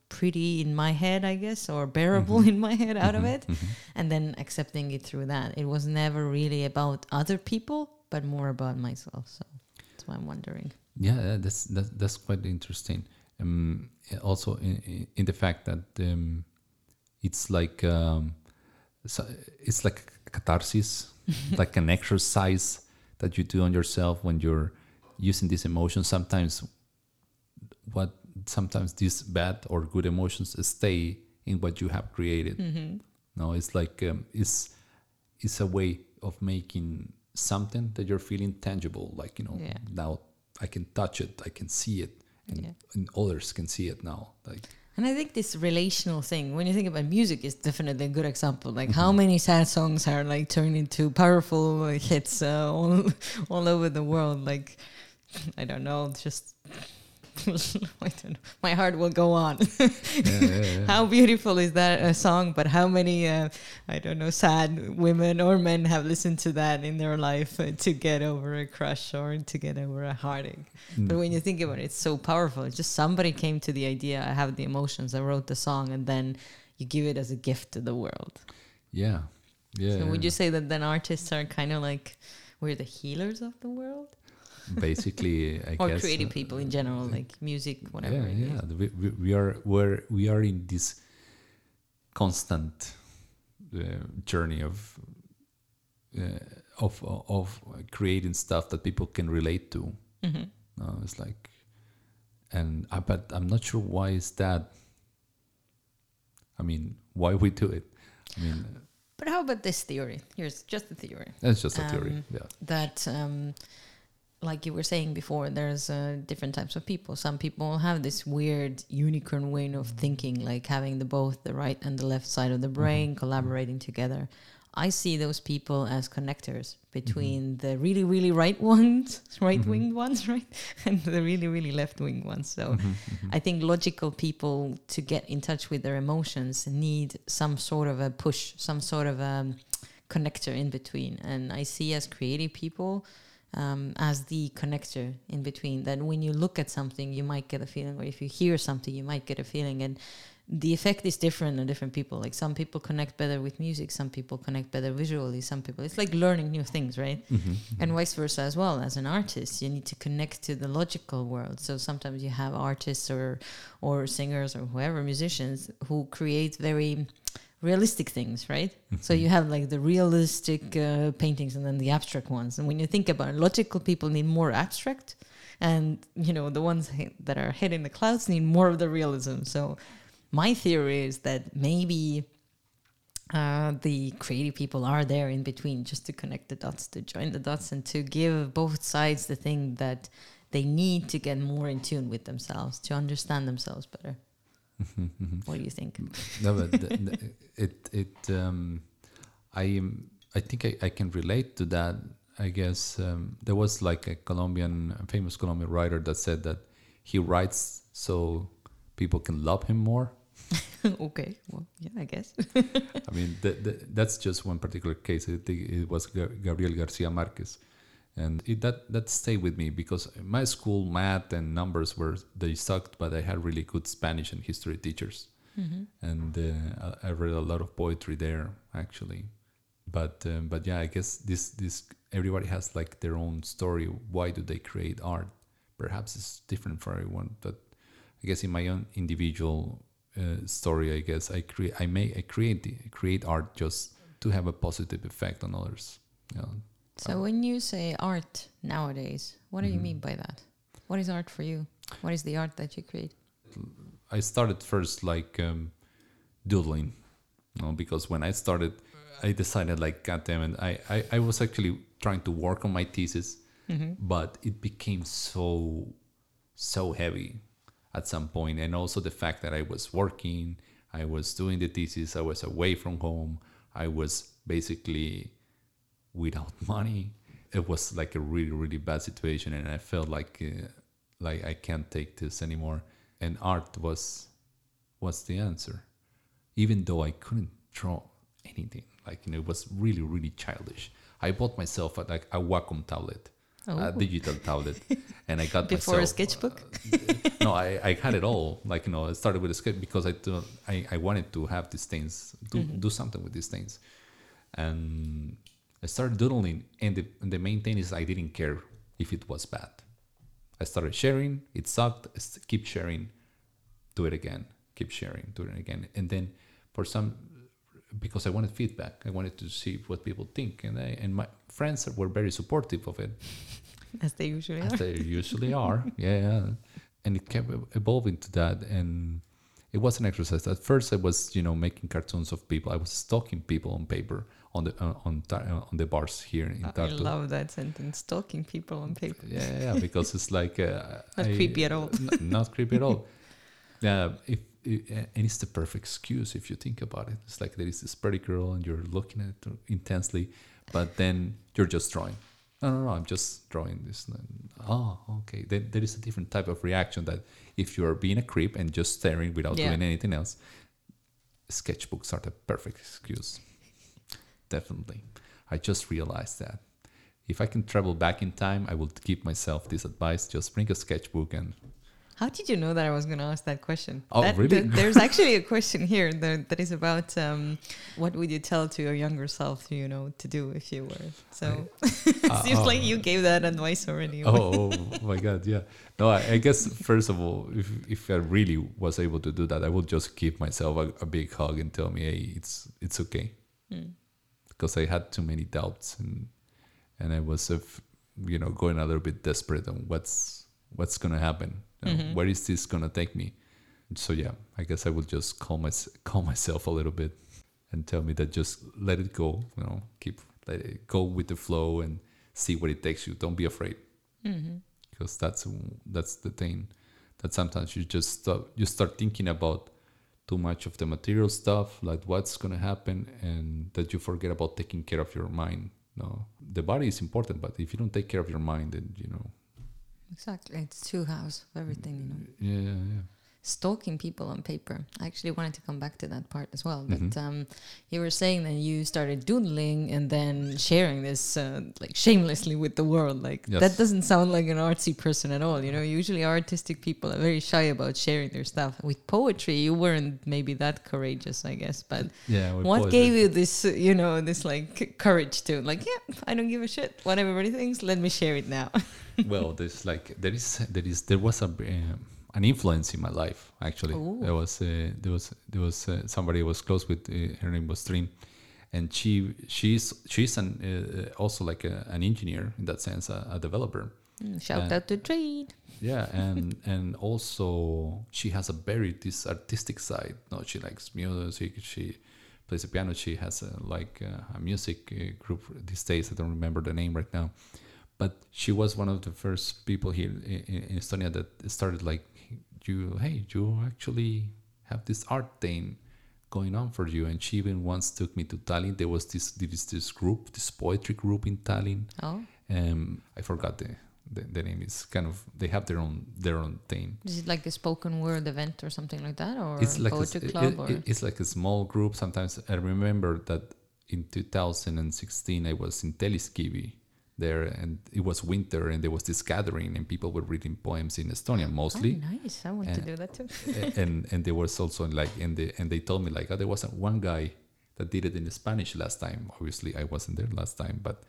pretty in my head, I guess, or bearable
Mhm.
in my head out of
Mhm,
it
mhm.
and then accepting it through that. It was never really about other people, but more about myself. So that's why I'm wondering.
Yeah, yeah, that's that's that's quite interesting. Um, also in, in- the fact that um, it's like um, it's like a catharsis, like an exercise that you do on yourself when you're using these emotions. Sometimes, what sometimes these bad or good emotions stay in what you have created.
Mm-hmm.
No, it's like um, it's it's a way of making something that you're feeling tangible. Like you know,
Yeah.
now I can touch it, I can see it, and,
Yeah.
and others can see it now. Like
And I think this relational thing, when you think about music, is definitely a good example. Like how many sad songs are like turned into powerful hits uh, all all over the world. Like I don't know, just I don't know. My heart will go on.
yeah, yeah, yeah.
How beautiful is that a song? But how many, uh, I don't know, sad women or men have listened to that in their life uh, to get over a crush or to get over a heartache?
Mm.
But when you think about it, it's so powerful. It's just somebody came to the idea, I have the emotions, I wrote the song, and then you give it as a gift to the world.
yeah, yeah.
so would you say that then artists are kind of like we're the healers of the world?
Basically, I
or
guess,
creative
uh,
people in general, like music, whatever.
Yeah, yeah. We, we, we are where we are in this constant uh, journey of uh, of of creating stuff that people can relate to.
Mhm.
No, it's like, and I, but I'm not sure why is that. I mean, why we do it. I mean,
But how about this theory? Here's just a theory.
that's just a theory.
Um,
Yeah.
that um, like you were saying before there's uh, different types of people. Some people have this weird unicorn way of thinking like having the both the right and the left side of the brain collaborating together. I see those people as connectors between the really really right ones right winged ones right and the really really left winged ones. So
Mhm, mhm.
I think logical people to get in touch with their emotions need some sort of a push, some sort of a connector in between. And I see as creative people um, as the connector in between. That when you look at something, you might get a feeling, or if you hear something, you might get a feeling. And the effect is different on different people. Like some people connect better with music, some people connect better visually, some people it's like learning new things, right? And vice versa as well. As an artist, you need to connect to the logical world. So sometimes you have artists or or singers or whoever musicians who create very realistic things, right? So you have like the realistic uh, paintings and then the abstract ones. And when you think about it, logical people need more abstract, and you know the ones that are hid in the clouds need more of the realism. So my theory is that maybe uh, the creative people are there in between just to connect the dots, to join the dots, and to give both sides the thing that they need to get more in tune with themselves, to understand themselves better. What do you think?
no, but the, the, it it um, I I think I, I can relate to that. I guess um, there was like a Colombian, a famous Colombian writer that said that he writes so people can love him more.
okay, well, yeah, I guess.
I mean, the, the, that's just one particular case. I think it was Gabriel Garcia Marquez, and it, that that stayed with me because my school math and numbers were they sucked, but I had really good Spanish and history teachers, and uh, I I read a lot of poetry there actually. But um, but yeah, I guess this this everybody has like their own story. Why do they create art? Perhaps it's different for everyone, but I guess in my own individual uh, story, I guess I create I may I create create art just to have a positive effect on others. You know,
So when you say art nowadays, what do you
Mhm.
mean by that? What is art for you? What is the art that you create?
I started first like um, doodling, you know, because when I started, I decided like, God damn it, I, I, I was actually trying to work on my thesis, but it became so, so heavy at some point, and also the fact that I was working, I was doing the thesis, I was away from home, I was basically without money. It was like a really, really bad situation, and I felt like, uh, like I can't take this anymore. And art was, was the answer, even though I couldn't draw anything. Like you know, it was really, really childish. I bought myself a, like a Wacom tablet,
Oh.
a digital tablet, and I got
Before a
myself,
sketchbook?
no, I, I had it all. Like you know, I started with a sketch because I do, I, I wanted to have these things, do do something with these things, and I started doodling. And the and the main thing is I didn't care if it was bad. I started sharing. It sucked. I keep sharing. Do it again. Keep sharing. Do it again. And then for some, because I wanted feedback, I wanted to see what people think, and I and my friends were very supportive of it
As they usually
as
are.
they usually are. Yeah, yeah. And it kept evolving to that, and it was an exercise. At first, I was, you know, making cartoons of people. I was stalking people on paper on the uh, on Tar- uh, on the bars here in Tartu.
I love that sentence. Stalking people on paper.
Yeah, yeah, because it's like uh,
Not creepy at all.
n- not creepy at all. Yeah, if, i- and it's the perfect excuse if you think about it. It's like there is this pretty girl and you're looking at it intensely, but then you're just drawing. No, no, no. I'm just drawing this. Oh, okay. Then there is a different type of reaction that if you are being a creep and just staring without
Yeah.
doing anything else, sketchbooks are the perfect excuse. Definitely. I just realized that. If I can travel back in time, I will give myself this advice: just bring a sketchbook and
How did you know that I was going to ask that question?
Oh,
That-
really?
th- there's actually a question here that, that is about um, what would you tell to your younger self, you know, to do if you were. So it
Uh,
seems
oh.
like you gave that advice already.
oh, oh my god yeah no I, I guess first of all if, if i really was able to do that i would just give myself a, a big hug and tell me hey it's it's okay
Mm.
Because i had too many doubts and and i was you know going a little bit desperate on what's what's gonna happen.
Mhm.
where is this gonna take me? So yeah i guess i would just calm my calm myself a little bit and tell me that just let it go you know keep let it go with the flow and see where it takes you. Don't be afraid.
Hmm
because that's that's the thing that sometimes you just stop you start thinking about too much of the material stuff like what's going to happen and that you forget about taking care of your mind no the body is important but if you don't take care of your mind then you know
Exactly. It's two halves of everything, you know.
yeah yeah, yeah.
Stalking people on paper. I actually wanted to come back to that part as well. But
Mhm.
um, you were saying that you started doodling and then sharing this uh, like shamelessly with the world. Like
Yes.
that doesn't sound like an artsy person at all. You know, usually artistic people are very shy about sharing their stuff. With poetry, you weren't maybe that courageous, I guess. But
Yeah.
what
paused
gave you this, you know, this like courage to like, yeah, I don't give a shit what everybody thinks. Let me share it now.
well, there's like there is there is there was a um, an influence in my life actually.
Ooh.
There was uh, there was there was uh, somebody I was close with. Uh, her name was Trin, and she she's she's an uh, also like a, an engineer in that sense, a, a developer.
Mm, Shout
Uh,
out to trade.
Yeah, and and also she has a very this artistic side. No, she likes music. She plays the piano. She has a, like uh, a music uh, group these days. I don't remember the name right now, but she was one of the first people here in, in Estonia that started like you. Hey, you actually have this art thing going on for you. And she even once took me to Tallinn. There was this this, this group, this poetry group in Tallinn
Oh,
um i forgot the, the the name is kind of they have their own their own thing
is it like a spoken word event or something like that, or
it's like a,
poetry
s-
club?
it-
or
it- it's like a small group sometimes i remember that in 2016 i was in Telliskivi there and it was winter and there was this gathering and people were reading poems in estonian mostly
Oh, nice! I want to
Uh,
do that too.
And and there was also like and they and they told me like oh, there wasn't one guy that did it in Spanish last time. Obviously, I wasn't there last time, but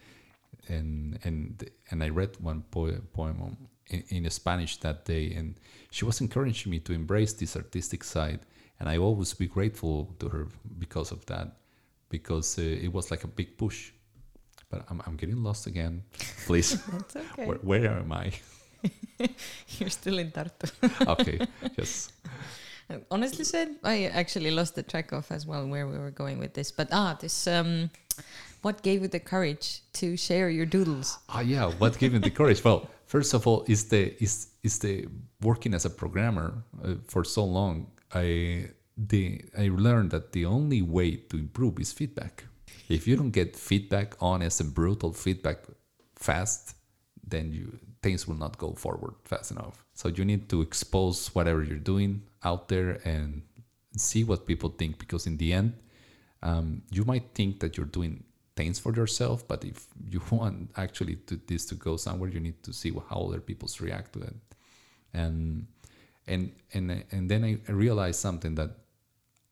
and and and I read one po- poem in, in Spanish that day, and she was encouraging me to embrace this artistic side, and I always be grateful to her because of that, because uh, it was like a big push. But I'm I'm getting lost again. Please,
That's okay.
where, where am I?
You're still in Tartu.
Okay, yes.
Honestly said, I actually lost the track of as well where we were going with this. But ah, this um, what gave you the courage to share your doodles?
Ah, yeah. What gave me the courage? Well, first of all, is the is is the working as a programmer uh, for so long. I the I learned that the only way to improve is feedback. If you don't get feedback, honest and brutal feedback, fast, then you things will not go forward fast enough. So you need to expose whatever you're doing out there and see what people think because in the end um, you might think that you're doing things for yourself but if you want actually to this to go somewhere you need to see how other people react to it and and and and then i realized something that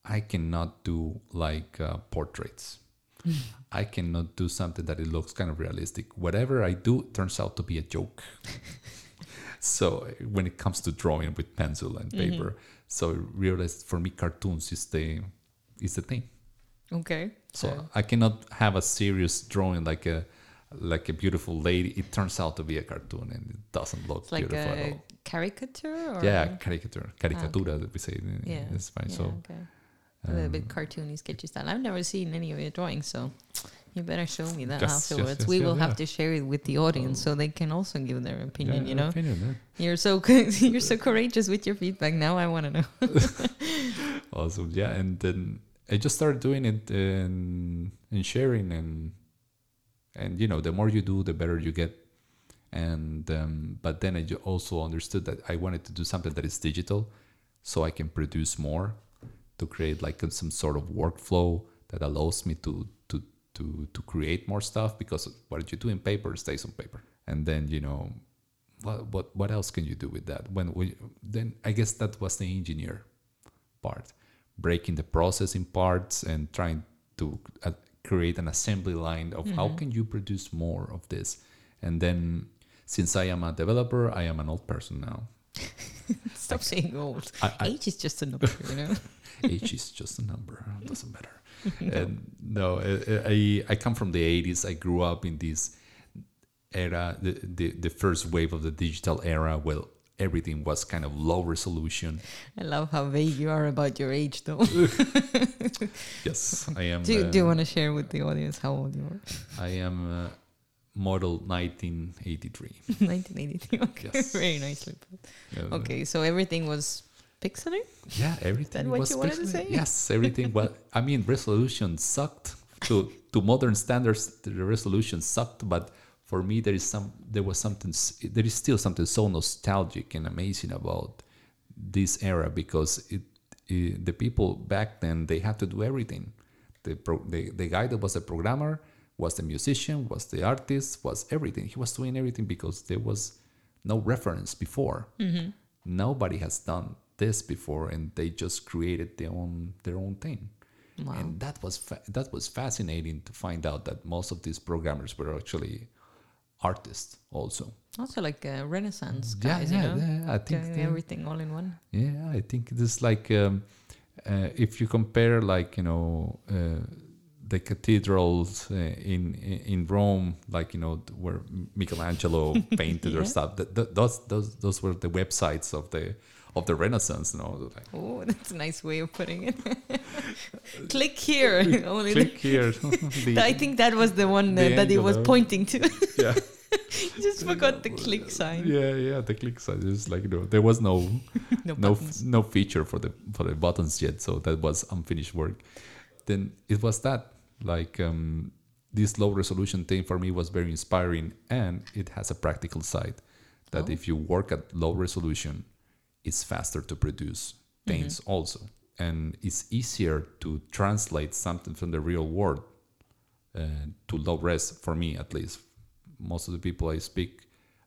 i cannot do like uh, portraits i cannot do something that it looks kind of realistic whatever i do turns out to be a joke so when it comes to drawing with pencil and mm-hmm. paper so I realized for me cartoons is the is the thing
Okay.
so I cannot have a serious drawing like a like a beautiful lady. It turns out to be a cartoon and it doesn't look
like
beautiful at
a
all.
caricature or
Yeah, caricature, caricatura ah, that we say in,
Yeah,
in Spanish.
yeah,
So
okay. A little bit
um,
cartoony, sketchy style. I've never seen any of your drawings, so you better show me that
Yes,
afterwards.
yes,
we
yes,
will have
yeah.
to share it with the audience so they can also give their opinion.
yeah,
you know,
opinion, yeah.
you're so you're so courageous with your feedback. Now I want to know.
Awesome, yeah. And then I just started doing it and and sharing and and you know the more you do, the better you get. And um, but then I also understood that I wanted to do something that is digital, so I can produce more, to create like some sort of workflow that allows me to to to to create more stuff because what you do in paper stays on paper. And then you know, what what what else can you do with that? When we then I guess that was the engineer part, breaking the process in parts and trying to uh, create an assembly line of how can you produce more of this. And then since I am a developer, I am an old person now.
Stop saying old.
I, I,
Age is just a number, you know.
age is just a number it doesn't matter and no I, I i come from the 80s i grew up in this era the, the the first wave of the digital era where everything was kind of low resolution
I love how vague you are about your age, though.
yes i am
do, do you
uh,
want to share with the audience how old you are?
i am uh, model 1983
1983. Okay,
Yes.
very nicely put.
Uh,
Okay, so everything was pixely.
yeah everything
what
was
you wanted to say?
yes everything was i mean resolution sucked to to modern standards the resolution sucked but for me there is some there was something there is still something so nostalgic and amazing about this era because it, it the people back then they had to do everything. The, pro, the the guy that was a programmer was the musician, was the artist, was everything. He was doing everything because there was no reference before. Nobody has done this before, and they just created their own their own thing.
Wow.
And that was fa- that was fascinating to find out that most of these programmers were actually artists also.
Also, like uh, Renaissance
Yeah,
guys,
yeah,
you know,
yeah, I think
doing everything all in one.
Yeah, I think it is like um, uh, if you compare like you know uh, the cathedrals uh, in in Rome, like you know where Michelangelo painted or stuff. That, that, those those those were the websites of the of the Renaissance. You know, like,
Oh, that's a nice way of putting it. Click here. Only
click here.
the-
The-
I think that was the one uh,
the
that he was pointing to.
yeah.
Just forgot the click sign.
Yeah, yeah, the click size is like you know, there was no
No,
no
buttons.
no feature for the for the buttons yet, so that was unfinished work. Then it was that like um, this low resolution thing for me was very inspiring, and it has a practical side that
Oh.
if you work at low resolution, it's faster to produce things also, and it's easier to translate something from the real world uh, to low res for me at least. Most of the people I speak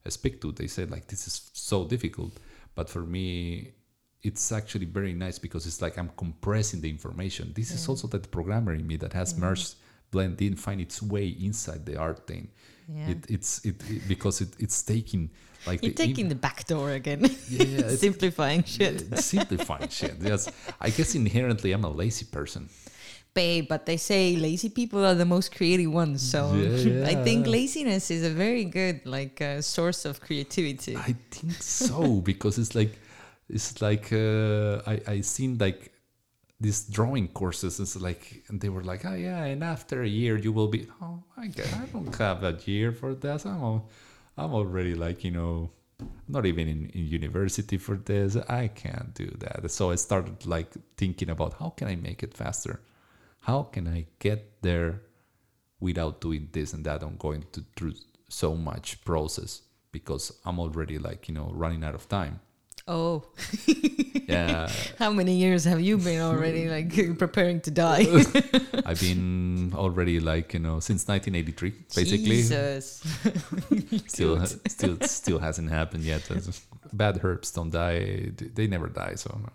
I speak to, they say like this is so difficult, but for me, it's actually very nice because it's like I'm compressing the information. This is also that programmer in me that has merged, blend in, find its way inside the art thing.
Yeah.
It, it's it, it- because it, it's taking like
You're
the im-
taking the back door again.
yeah,
Simplifying shit.
simplifying shit. Yes, I guess inherently I'm a lazy person.
Babe, but they say lazy people are the most creative ones. So
Yeah,
I think laziness is a very good like uh, source of creativity.
I think so because it's like it's like uh, I I seen like these drawing courses. It's like and they were like, oh yeah, and after a year you will be. Oh, I guess I don't have a year for that. I'm I'm already like you know not even in, in university for this. I can't do that. So I started like thinking about how can I make it faster. How can I get there without doing this and that? I'm going to through so much process because I'm already like you know running out of time.
Oh,
Yeah,
how many years have you been already like preparing to die?
I've been already like you know since 1983 basically.
Jesus.
Still, still, still hasn't happened yet. Bad herbs don't die; they never die. So no,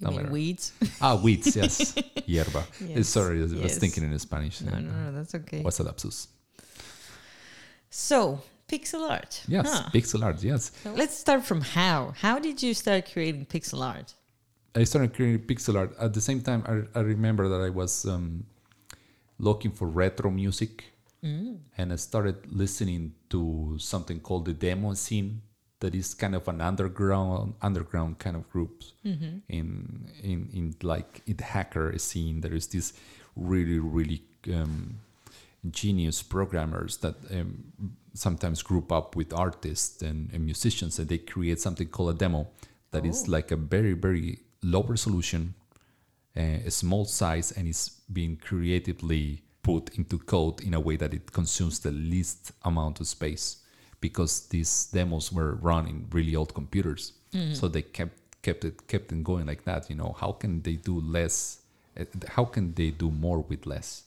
You
no
mean
matter.
weeds?
Ah, weeds, yes, hierba. Eh,
Yes,
Sorry, I was
yes.
thinking in Spanish.
No, no, no, that's okay.
What's a lapsus?
So, pixel art.
Yes,
Huh.
pixel art. Yes,
So let's start from how. How did you start creating pixel art?
I started creating pixel art. At the same time, I, I remember that I was um, looking for retro music, and I started listening to something called the demo scene. That is kind of an underground, underground kind of group in in in like in the hacker scene. There is this really really um, genius programmers that um, sometimes group up with artists and, and musicians, and they create something called a demo that is
Oh.
like a very very low resolution, uh, a small size, and is being creatively put into code in a way that it consumes the least amount of space because these demos were run in really old computers. So they kept kept it kept it going like that you know how can they do less uh, how can they do more with less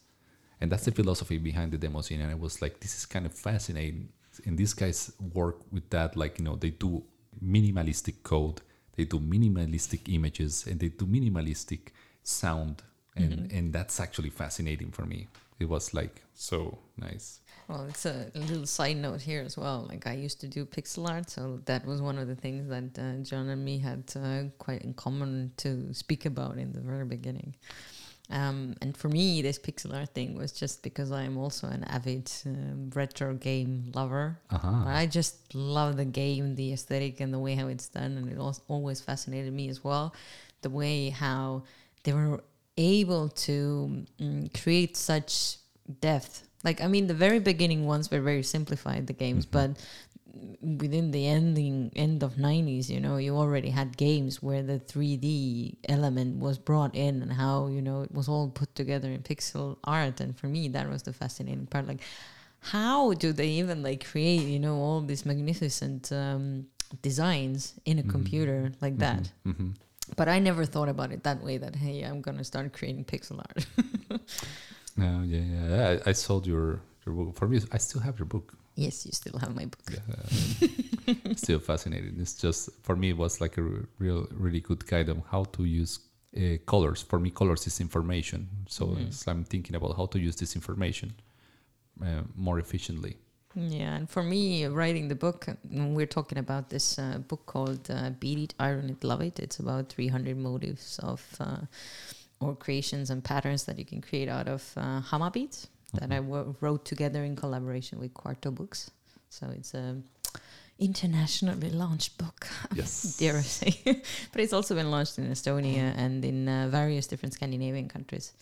and that's the philosophy behind the demo scene. And i was like this is kind of fascinating. And these guys work with that like you know they do minimalistic code they do minimalistic images and they do minimalistic sound. And and that's actually fascinating for me. It was like so nice.
Well, it's a, a little side note here as well. Like I used to do pixel art, so that was one of the things that uh, John and me had uh, quite in common to speak about in the very beginning. Um, and for me, this pixel art thing was just because I am also an avid um, retro game lover.
uh-huh
I just love the game, the aesthetic, and the way how it's done, and it al- always fascinated me as well. The way how they were able to mm, create such depth. Like I mean, the very beginning ones were very simplified, the games, but within the ending end of 90s you know you already had games where the 3d element was brought in and how you know it was all put together in pixel art and for me that was the fascinating part like how do they even like create you know all these magnificent um, designs in a computer like that.
hmm
But I never thought about it that way. That hey, I'm gonna start creating pixel art.
No, yeah, yeah. I, I sold your your book. For me, I still have your book.
Yes, you still have my book.
Yeah, still fascinating. It's just for me, it was like a r- real, really good guide on how to use uh, colors. For me, colors is information. So,
Mhm.
I'm thinking about how to use this information uh, more efficiently.
Yeah, and for me, writing the book, mm, we're talking about this uh, book called uh, "Bead It, Iron It, Love It." It's about 300 motives of uh, or creations and patterns that you can create out of uh, Hama beads that mm-hmm. I wo- wrote together in collaboration with Quarto Books. So it's a internationally launched book,
Yes.
dare I say, but it's also been launched in Estonia mm-hmm. and in uh, various different Scandinavian countries.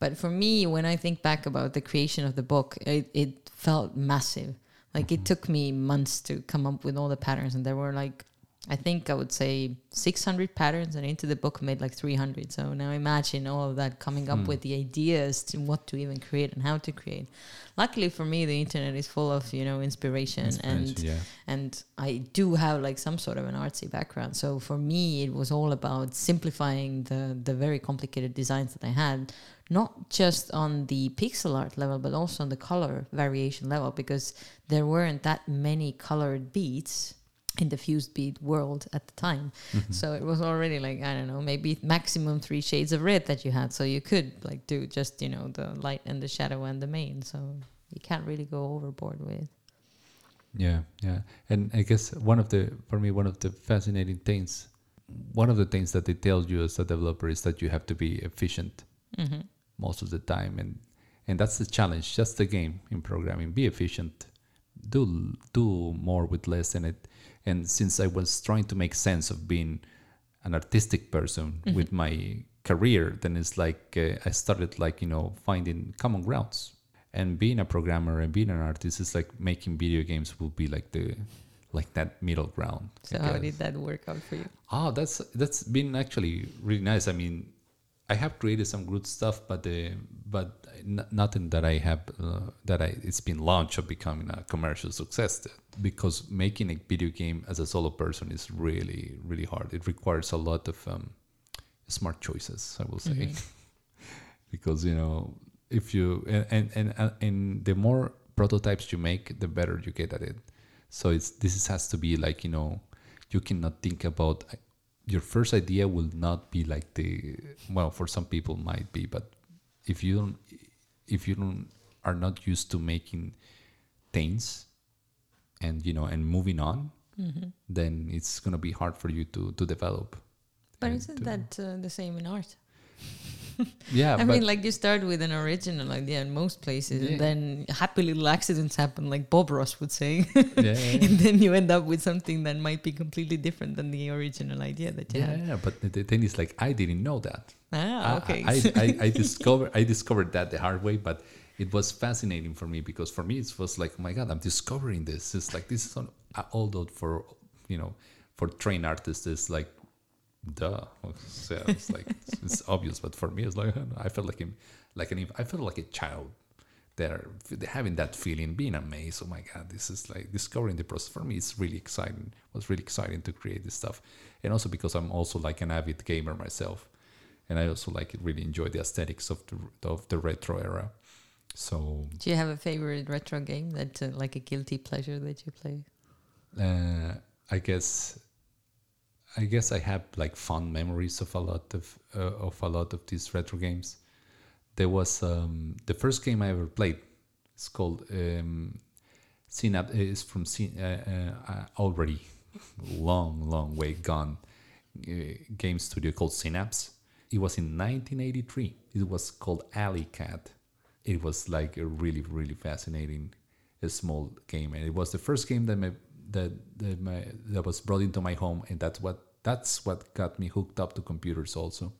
But for me, when I think back about the creation of the book, it, it felt massive. Like it mm-hmm. took me months to come up with all the patterns, and there were like, I think I would say 600 patterns, and into the book made like 300. So now imagine all of that coming up
Hmm.
with the ideas to what to even create and how to create. Luckily for me, the internet is full of you know inspiration, and
yeah.
and I do have like some sort of an artsy background. So for me, it was all about simplifying the the very complicated designs that I had, not just on the pixel art level, but also on the color variation level, because there weren't that many colored beads in the fused bead world at the time.
Mhm.
So it was already like I don't know, maybe maximum three shades of red that you had. So you could like do just you know the light and the shadow and the main. So you can't really go overboard with.
Yeah, yeah. And I guess one of the for me one of the fascinating things one of the things that they tell you as a developer is that you have to be efficient
Mm-hmm.
most of the time and and that's the challenge just the game in programming be efficient do do more with less and it and since i was trying to make sense of being an artistic person
Mhm.
with my career then it's like uh, i started like you know finding common grounds and being a programmer and being an artist is like making video games will be like the like that middle ground
So how did that work out for you?
Oh, that's that's been actually really nice. I mean, I have created some good stuff, but uh, but n- nothing that I have uh, that I it's been launched or becoming a commercial success. Because making a video game as a solo person is really really hard. It requires a lot of um, smart choices. I will say,
Mhm.
because you know if you and and and, uh, and the more prototypes you make, the better you get at it. So it's this has to be like you know you cannot think about your first idea will not be like the well for some people might be but if you don't if you don't are not used to making things and you know and moving on
Mm-hmm.
then it's going to be hard for you to to develop
But isn't
to-
that uh, the same in art?
yeah
I mean, like you start with an original idea in most places,
Yeah.
and then happy little accidents happen, like Bob Ross would say,
yeah, yeah,
and then you end up with something that might be completely different than the original idea that you
yeah,
had.
yeah, but the- thing is like i didn't know that
Ah,
I-
okay.
I, I, I discovered I discovered that the hard way, but it was fascinating for me because for me it was like, oh my God, I'm discovering this. It's like this is on, although for you know for trained artists it's like duh. So it's like it's, obvious, but for me it's like I felt like him like an I felt like a child there having that feeling, being amazed. Oh my God, this is like discovering the process. For me, it's really exciting. It was really exciting to create this stuff, and also because I'm also like an avid gamer myself and I also like really enjoy the aesthetics of the of the retro era. So
Do you have a favorite retro game that, uh, like a guilty pleasure that you play?
uh, I guess I guess I have like fond memories of a lot of uh, of a lot of these retro games. There was um, the first game I ever played. It's called um, Synapse. It's from Syn- uh, uh, uh, already long, long way gone uh, game studio called Synapse. It was in 1983. It was called Alley Cat. It was like a really, really fascinating, a small game, and it was the first game that my that that, my, that was brought into my home, and that's what that's what got me hooked up to computers. Also,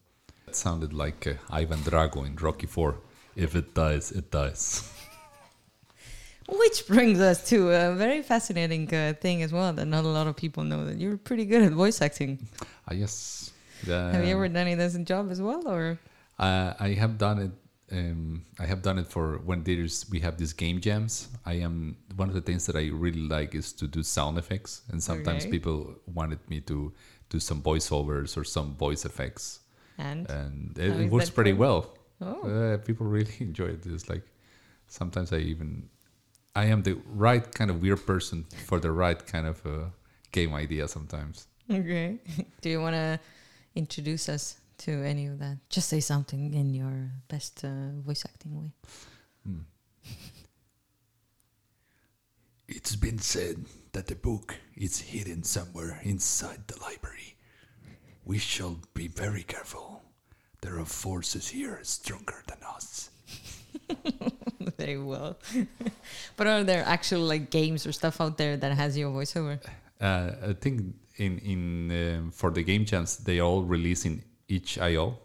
it sounded like uh, Ivan Drago in Rocky Four. If it dies, it dies.
Which brings us to a very fascinating uh, thing as well that not a lot of people know that you're pretty good at voice acting.
Ah, yes. Uh,
have you ever done it as a job as well, or?
Uh, I have done it um, I have done it for when there's we have these game jams. I am one of the things that I really like is to do sound effects, and sometimes
Okay.
people wanted me to do some voiceovers or some voice effects,
And
and it, it works pretty
going?
well.
oh,
Uh, people really enjoy it. It's like sometimes I even I am the right kind of weird person for the right kind of uh, game idea. Sometimes
okay. Do you want to introduce us to any of that? Just say something in your best uh, voice acting way.
Hmm. It's been said that the book is hidden somewhere inside the library. We shall be very careful. There are forces here stronger than us.
Very well. but are there actual like games or stuff out there that has your voiceover?
Uh, I think in in um, for the game jams they all release in itch.io.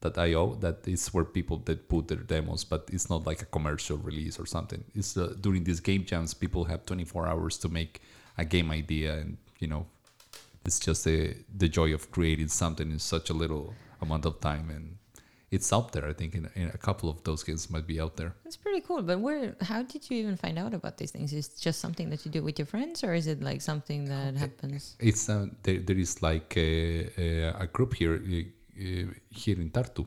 That IO that is where people that put their demos, but it's not like a commercial release or something. It's uh, during these game jams people have 24 hours to make a game idea, and you know, it's just the the joy of creating something in such a little amount of time, and it's out there. I think in, in a couple of those games might be out there.
That's pretty cool. But where? How did you even find out about these things? Is it just something that you do with your friends, or is it like something that happens?
It's uh, there, there is like a, a, a group here uh, uh, here in Tartu.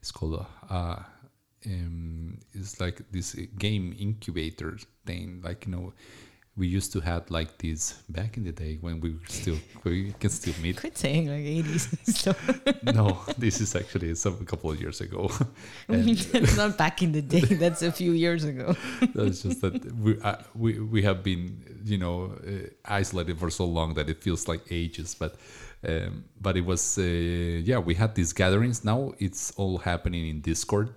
It's called uh, um, it's like this game incubator thing. Like you know, we used to have like this back in the day when we were still we can still meet.
Quit saying like 80s stuff.
no, this is actually some a couple of years ago.
It's not back in the day. That's a few years ago.
That's just that we uh, we we have been you know uh, isolated for so long that it feels like ages. But um, but it was uh, yeah we had these gatherings. Now it's all happening in Discord,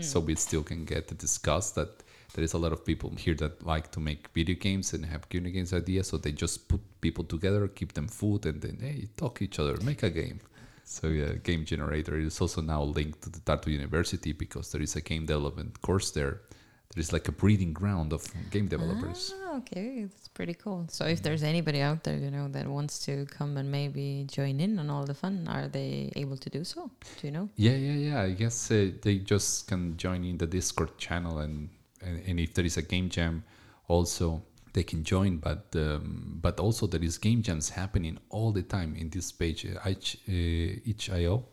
so we still can get to discuss that. There is a lot of people here that like to make video games and have video games ideas, so they just put people together, keep them food, and then hey, talk each other, make a game. So yeah, game generator is also now linked to the Tartu University because there is a game development course there. There is like a breeding ground of game developers.
Ah, okay, that's pretty cool. So if there's anybody out there, you know, that wants to come and maybe join in on all the fun, are they able to do so? Do you know?
Yeah, yeah, yeah. I guess uh, they just can join in the Discord channel, and, and and if there is a game jam, also they can join. But um, but also there is game jams happening all the time in this page, uh, each uh, itch.io.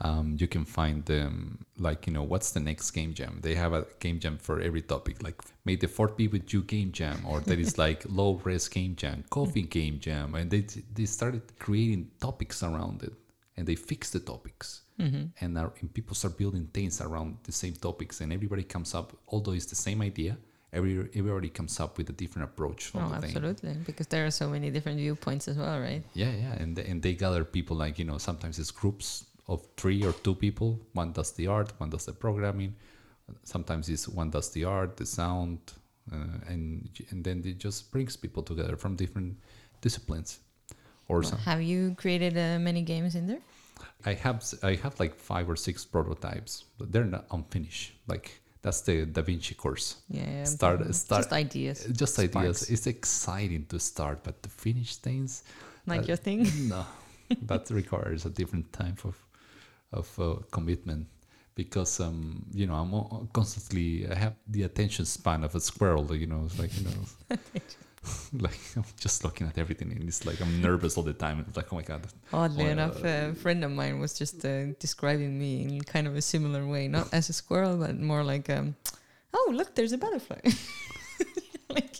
Um, you can find them like you know what's the next game jam. They have a game jam for every topic, like make the fort be with you game jam, or there is like low res game jam, coffee game jam, and they they started creating topics around it, and they fix the topics and, are, and people start building things around the same topics and everybody comes up although it's the same idea every, everybody comes up with a different approach
Oh,
the thing
absolutely. Because there are so many different viewpoints as well, right?
yeah yeah and, th- and they gather people like you know sometimes it's groups of three or two people one does the art one does the programming sometimes it's one does the art the sound uh, and and then it just brings people together from different disciplines or some
Have you created uh, many games in there?
I have I have like five or six prototypes, but they're not unfinished. Like that's the Da Vinci course.
Yeah.
Start- start-
Just ideas.
Just ideas. It's exciting to start, but to finish things,
Like
uh,
your thing?
no, that requires a different type of of uh, commitment because um you know I'm constantly I have the attention span of a squirrel. You know, it's like you know. like I'm just looking at everything and it's like I'm nervous all the time. It's like oh my god,
Oddly
Well,
enough, a friend of mine was just uh, describing me in kind of a similar way, not as a squirrel, but more like, um, "Oh, look, there's a butterfly." like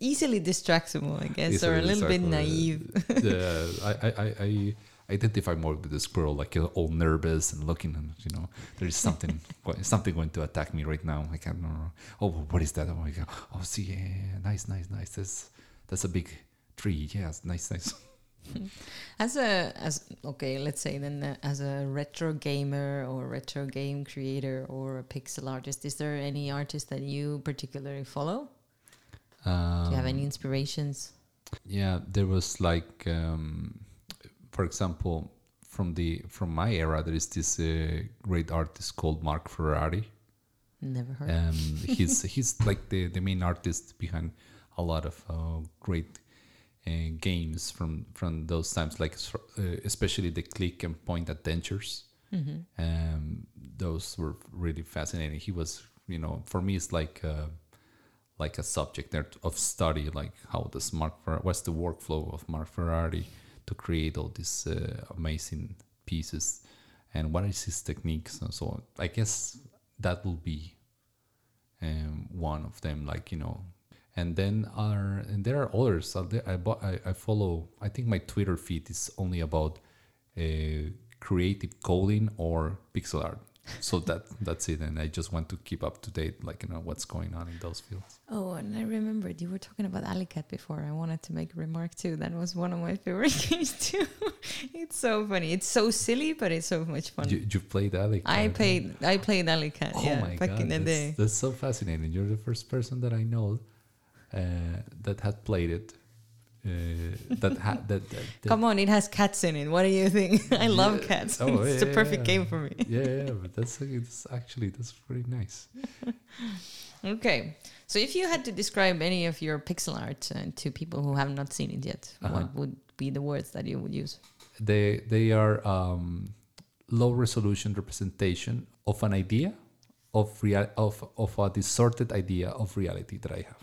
easily distractible, I guess, or a little bit naive.
yeah, I, I, I, I identify more with the squirrel, like all nervous and looking, and you know, there is something, something going to attack me right now. I can't know. Oh, what is that? Oh my god! Oh, see, yeah, nice, nice, nice. That's that's a big tree. Yes, nice, nice.
As a as okay, let's say then uh, as a retro gamer or retro game creator or a pixel artist, is there any artist that you particularly follow?
Um,
Do you have any inspirations?
Yeah, there was like, um, for example, from the from my era, there is this uh, great artist called Mark Ferrari.
Never heard.
um, he's he's like the, the main artist behind a lot of uh, great uh, games from from those times, like uh, especially the click and point adventures.
Mm-hmm.
Um, those were really fascinating. He was, you know, for me, it's like uh, like a subject there of study, like how does Mark Fer- what's the workflow of Mark Ferrari to create all these uh, amazing pieces, and what is his techniques and so on. I guess that will be um, one of them, like you know. And then are and there are others. Uh, there- I, I I follow. I think my Twitter feed is only about uh, creative coding or pixel art. So that that's it. And I just want to keep up to date, like you know what's going on in those fields.
Oh, and I remembered you were talking about Alley Cat before. I wanted to make a remark too. That was one of my favorite games too. it's so funny. It's so silly, but it's so much fun.
You, you played Alec?
I played I played Alley Cat,
Oh
yeah,
my
back
god,
in the
that's,
day.
that's so fascinating. You're the first person that I know uh, that had played it. Uh, that had that, that, that
Come on, it has cats in it. What do you think? I love
Yeah.
cats.
Oh,
it's
yeah,
a perfect
yeah.
game for me.
yeah, yeah, but that's it's actually that's pretty nice.
Okay. So if you had to describe any of your pixel art uh, to people who have not seen it yet,
Uh-huh.
what would be the words that you would use?
They they are um, low resolution representation of an idea of real of of a distorted idea of reality that I have.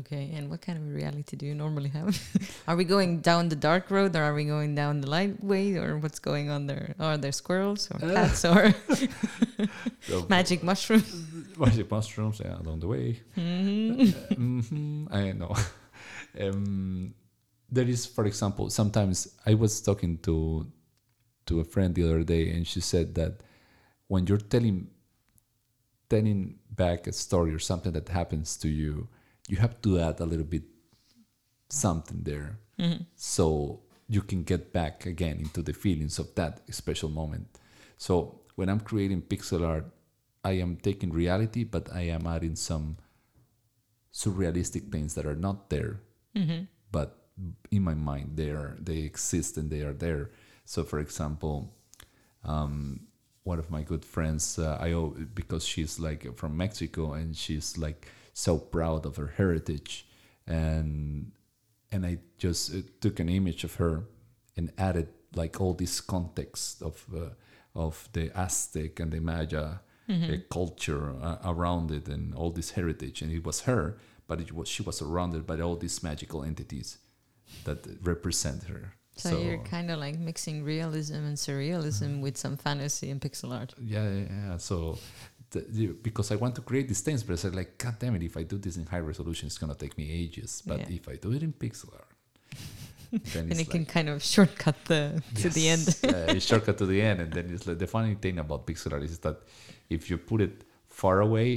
Okay, and what kind of reality do you normally have? are we going down the dark road, or are we going down the light way, or what's going on there? Are there squirrels or
Uh.
cats or magic mushrooms?
magic mushrooms yeah, along the way. hmm I know. um, there is, for example, sometimes I was talking to to a friend the other day, and she said that when you're telling telling back a story or something that happens to you, you have to add a little bit something there, so you can get back again into the feelings of that special moment. So when I'm creating pixel art, I am taking reality, but I am adding some surrealistic things that are not there, but in my mind they are they exist and they are there. So, for example, um, one of my good friends, uh, I because she's like from Mexico and she's like so proud of her heritage, and and I just uh, took an image of her and added like all this context of uh, of the Aztec and the Maya uh, culture uh, around it and all this heritage, and it was her, but it was she was surrounded by all these magical entities that represent her.
So, you're kind of like mixing realism and surrealism with some fantasy and pixel art.
yeah, yeah, yeah. So. The, because I want to create these things, but I said like, God damn it! If I do this in high resolution, it's gonna take me ages. But
Yeah.
if I do it in pixel art, then
And
it's
it can kind of shortcut the to the end.
Yes, uh, shortcut to the end, and then it's like the funny thing about pixel art is that if you put it far away,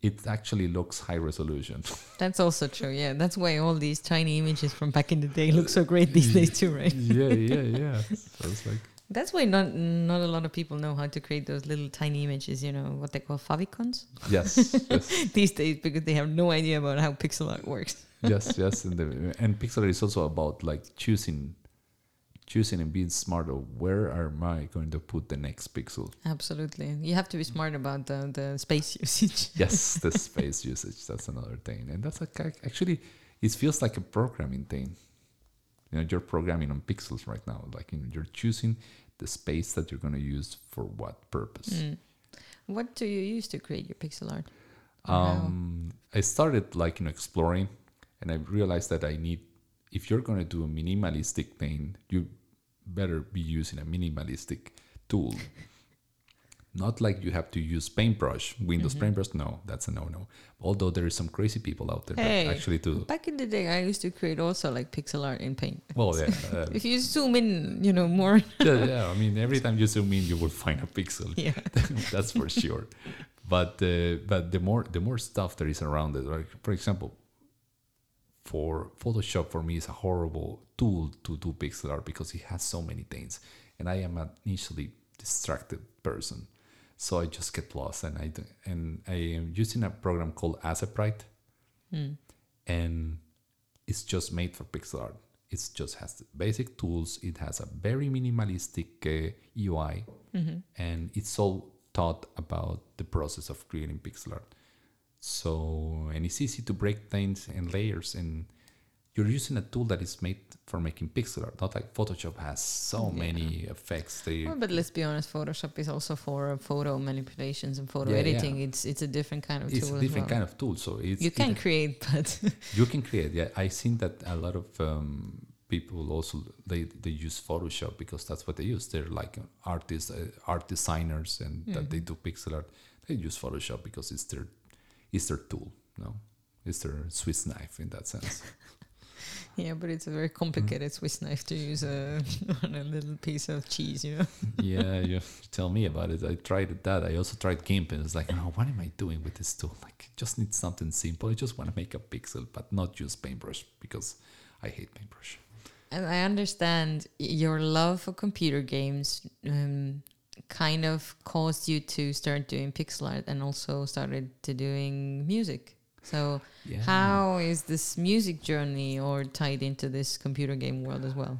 it actually looks high resolution.
That's also true. Yeah, that's why all these tiny images from back in the day look so great these days too, right?
yeah, yeah, yeah. So it's like
That's why not not a lot of people know how to create those little tiny images. You know what they call favicons
yes, yes,
these days because they have no idea about how pixel art works.
yes, yes. And, the, and pixel art is also about like choosing, choosing and being smart of where am I going to put the next pixel.
Absolutely, you have to be smart about the the space usage.
Yes, the space usage. That's another thing, and that's like actually, it feels like a programming thing. You know, you're programming on pixels right now. Like you know, you're choosing the space that you're going to use for what purpose.
Mm. What do you use to create your pixel art?
Um, I started like you know exploring, and I realized that I need. If you're going to do a minimalistic thing, you better be using a minimalistic tool. Not like you have to use paintbrush, Windows
Mm-hmm.
paintbrush. No, that's a no-no. Although there is some crazy people out there
Hey.
that actually do.
Back in the day, I used to create also like pixel art in Paint.
Well, yeah, uh,
If you zoom in, you know more.
yeah, yeah. I mean, every time you zoom in, you will find a pixel.
yeah.
that's for sure. But uh, but the more the more stuff there is around it, like for example, for Photoshop for me is a horrible tool to do pixel art because it has so many things, and I am an initially distracted person, so I just get lost, and I do, and I am using a program called Aseprite, and it's just made for pixel art. It just has the basic tools. It has a very minimalistic uh, UI, and it's all taught about the process of creating pixel art. So, and it's easy to break things and layers, and you're using a tool that is made for making pixel art. Not like Photoshop has so
Yeah.
many effects. They
Well, but let's be honest, Photoshop is also for photo manipulations and photo
Yeah, yeah.
editing. It's it's a different kind of
it's
tool.
It's
a
different
well.
kind of tool. So it's
You can create, but
you can create. Yeah, I seen that a lot of um, people also they they use Photoshop because that's what they use. They're like artists, uh, art designers, and that they do pixel art. They use Photoshop because it's their it's their tool. No, it's their Swiss knife in that sense.
yeah, but it's a very complicated Swiss knife to use uh, on a little piece of cheese, you know.
yeah, you tell me about it. I tried that. I also tried GIMP, and it's like, what am I doing with this tool? Like, just need something simple. I just want to make a pixel, but not use paintbrush because I hate paintbrush.
And I understand your love for computer games um, kind of caused you to start doing pixel art and also started to doing music. So
Yeah.
how is this music journey or tied into this computer game world as well?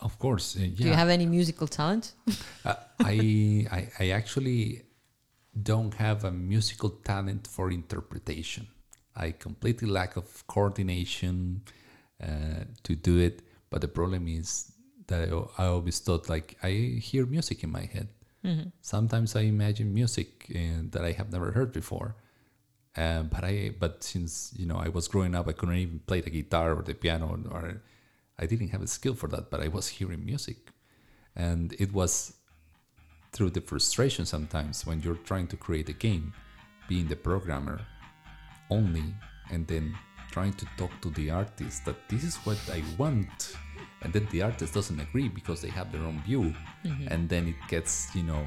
Of course, uh, yeah.
Do you have any musical talent?
Uh, I, I I actually don't have a musical talent for interpretation. I completely lack of coordination uh, to do it. But the problem is that I, I always thought like I hear music in my head. Sometimes I imagine music uh, that I have never heard before. Uh, but I but since you know I was growing up, I couldn't even play the guitar or the piano, or I didn't have a skill for that. But I was hearing music, and it was through the frustration sometimes when you're trying to create a game, being the programmer only, and then trying to talk to the artist that this is what I want, and then the artist doesn't agree because they have their own view, and then it gets you know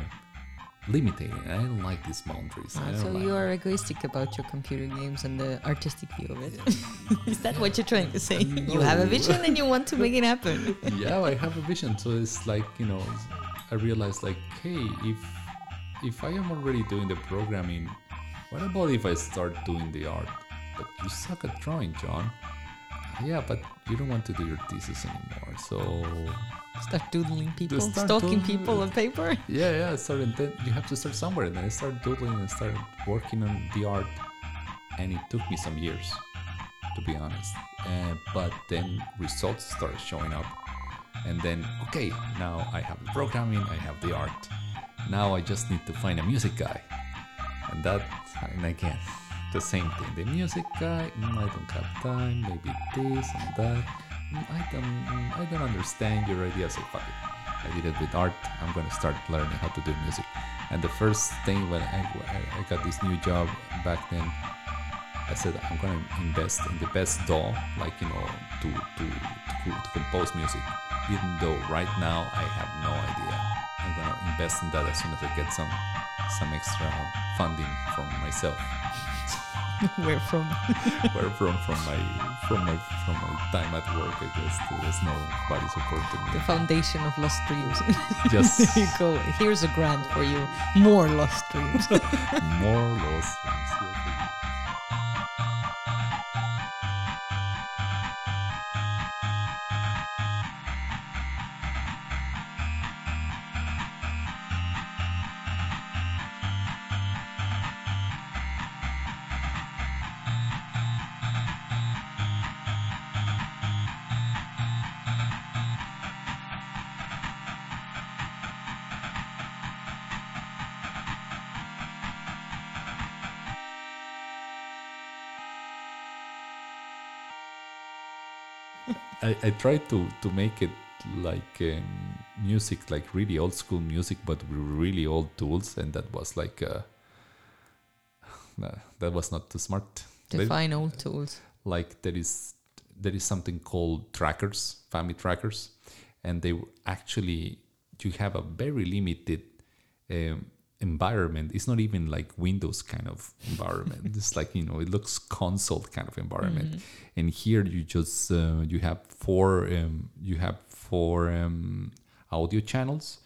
limiting. I don't like these boundaries. Ah, don't
so
like
you are egoistic about your computer games and the artistic view of it. Is that what you're trying to say? You have a vision and you want to make it happen.
yeah, I have a vision. So it's like you know, I realized like, hey, if if I am already doing the programming, what about if I start doing the art? But you suck at drawing, John. Yeah, but you don't want to do your thesis anymore. So
Start doodling people,
start
stalking
doodling.
people on paper.
yeah, yeah. So and then you have to start somewhere. And then I started doodling and started working on the art, and it took me some years, to be honest. Uh, but then results started showing up, and then okay, now I have the programming, I have the art. Now I just need to find a music guy, and that, and again, the same thing. The music guy, mm, I don't have time. Maybe this and that. Mm, I don't, I don't understand your idea. So fuck it. I did it with art. I'm gonna start learning how to do music. And the first thing when I, I- I got this new job back then, I said I'm gonna invest in the best DAW, like you know, to to to, to compose music. Even though right now I have no idea, I'm gonna invest in that as soon as I get some some extra funding from myself.
Where from?
Where from from my from my from my time at work, I guess there's nobody supporting
The
me.
The foundation of lost dreams.
Just
there you go. Here's a grant for you. More lost dreams.
more lost dreams. I, I tried to to make it like um, music, like really old school music, but with really old tools, and that was like uh, that was not too smart.
Define old tools.
like there is there is something called trackers, family trackers, and they actually you have a very limited um, environment. It's not even like Windows kind of environment. it's like you know it looks console kind of environment, and here you just uh, you have four um, you have four um, audio channels,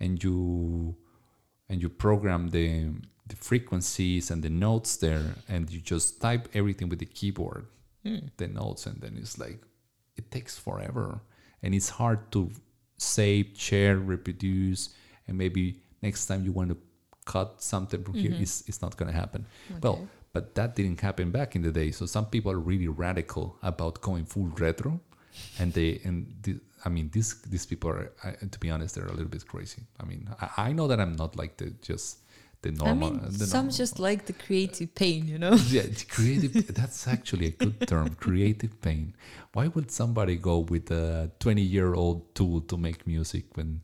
and you and you program the the frequencies and the notes there and you just type everything with the keyboard the notes and then it's like it takes forever. And it's hard to save share reproduce and maybe next time you want to cut something from here mm-hmm. it's, it's not going to happen well but that didn't happen back in the day so some people are really radical about going full retro and they and the, I mean these these people are I, to be honest they're a little bit crazy. I mean I, I know that I'm not like the just the normal.
I mean,
the
some
normal-
just like the creative pain, you know.
yeah, creative. that's actually a good term, creative pain. Why would somebody go with a 20 year old tool to make music when,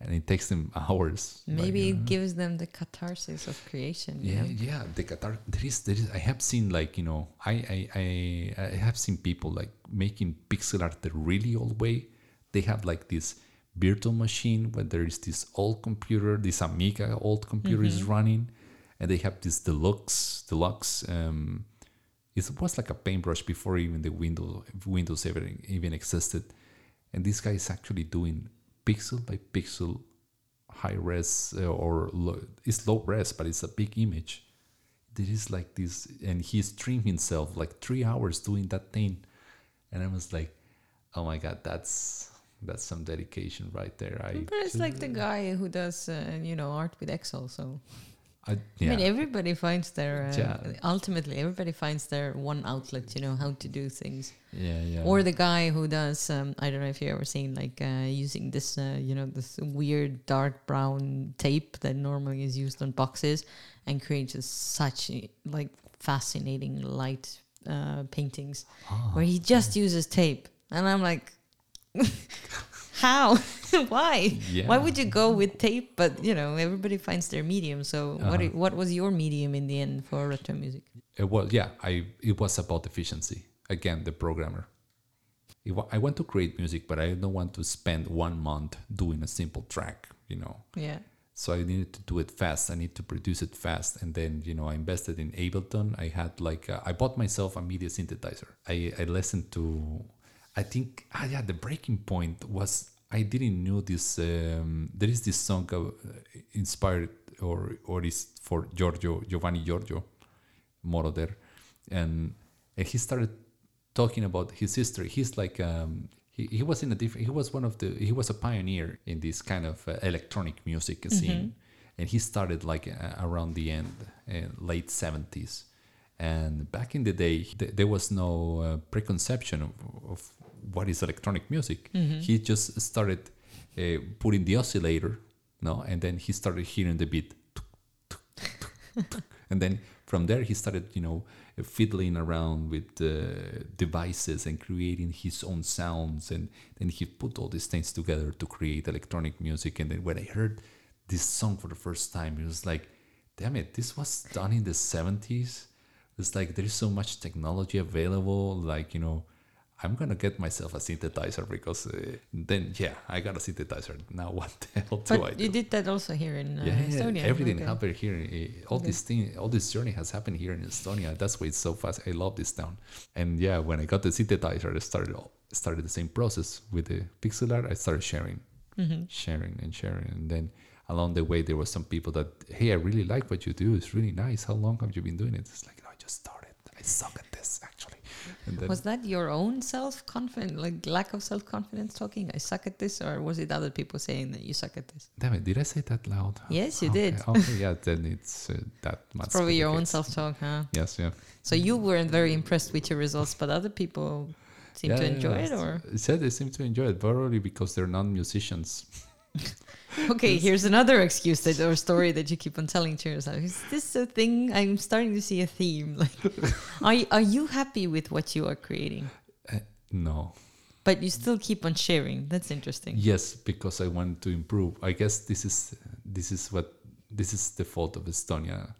and it takes them hours?
Maybe
you
it
know?
gives them the catharsis of creation. you
Yeah,
know?
yeah. The guitar. There is, there is. I have seen like you know, I, I, I, I have seen people like making pixel art the really old way. They have like this virtual machine where there is this old computer, this Amiga old computer is running, and they have this deluxe, deluxe. Um, it was like a paintbrush before even the Windows Windows ever even existed, and this guy is actually doing pixel by pixel high res uh, or low, it's low res, but it's a big image. There is like this, and he streamed himself like three hours doing that thing, and I was like, oh my god, that's that's some dedication right there. I
But it's like the guy who does, uh, you know, art with Excel. So
I,
I mean, everybody finds their. Uh,
Yeah.
Ultimately, everybody finds their one outlet. You know how to do things.
yeah, yeah.
Or the guy who does. Um, I don't know if you ever seen like uh, using this. Uh, you know, this weird dark brown tape that normally is used on boxes, and creates such like fascinating light uh, paintings
Ah,
where he just uses tape, and I'm like, how? Why?
yeah.
Why would you go with tape? But you know, everybody finds their medium. So, what
Uh-huh.
i- what was your medium in the end for retro music?
It was yeah. I it was about efficiency. Again, the programmer. Wa- I want to create music, but I don't want to spend one month doing a simple track. You know,
Yeah,
so I needed to do it fast. I need to produce it fast, and then you know I invested in Ableton. I had like uh, I bought myself a MIDI synthesizer. I I listened to. I think ah yeah the breaking point was I didn't know this. Um, there is this song uh, inspired or or is for Giorgio Giovanni Giorgio Moroder, and and he started talking about his history. He's like um, he, he was in a different. He was one of the. He was a pioneer in this kind of uh, electronic music scene, and he started like uh, around the end, uh, late seventies. And back in the day, th- there was no uh, preconception of, of what is electronic music. He just started uh, putting the oscillator, no, and then he started hearing the beat. And then from there he started you know fiddling around with uh, devices and creating his own sounds. And then he put all these things together to create electronic music. And then when i heard this song for the first time it was like damn it this was done in the 70s it's like there's so much technology available like you know i'm gonna get myself a synthesizer because uh, then yeah i got a synthesizer now what the hell do i
but
do
you did that also here in uh,
yeah,
Estonia.
everything
okay.
happened here. eh, All
Okay.
this thing, all this journey has happened here in Estonia. That's why it's so fast. I love this town. And yeah, when I got the synthesizer, I started started the same process with the pixel art. I started sharing,
Mhm.
sharing, and sharing. And then along the way, there were some people that, hey, I really like what you do. It's really nice. How long have you been doing it? It's like, no, I just started. I suck at this actually.
Was that your own self confidence, like lack of self confidence talking? I suck at this, or was it other people saying that you suck at this?
damn it, did I say that loud?
Yes, you
Okay,
did.
Okay, yeah, then it's uh, that much.
Probably your own self talk, huh?
Yes, yeah.
So you weren't very impressed with your results, but other people seem to enjoy
yeah,
it, or
said they seem to enjoy it, probably because they're non musicians.
okay, here's another excuse that or story that you keep on telling to yourself. Is this a thing? I'm starting to see a theme. Like, are you, are you happy with what you are creating?
Uh, no.
But you still keep on sharing. That's interesting.
Yes, because I want to improve. I guess this is this is what this is the fault of Estonia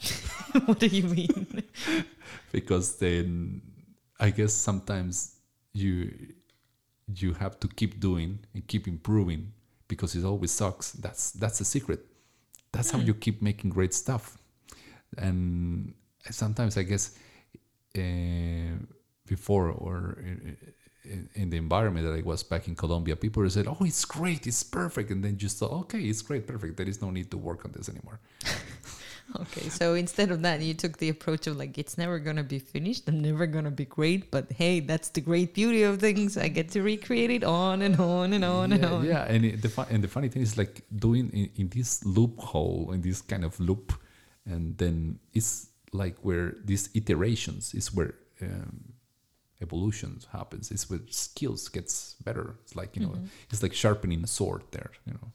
what do you mean?
because then I guess sometimes you you have to keep doing and keep improving because it always sucks. That's that's the secret. That's how you keep making great stuff. And sometimes I guess uh, before or in, in, in the environment that I was back in Colombia, people said, "Oh, it's great, it's perfect," and then just thought, "Okay, it's great, perfect. There is no need to work on this anymore."
Okay, so instead of that, you took the approach of like, it's never gonna be finished i'm never gonna be great, but hey, that's the great beauty of things. I get to recreate it on and on and on and on.
Yeah, and it, the fu- and the funny thing is like doing in, in this loophole in this kind of loop, and then it's like where these iterations is where um, evolution happens. It's where skills gets better. It's like you know, it's like sharpening a sword there. You know,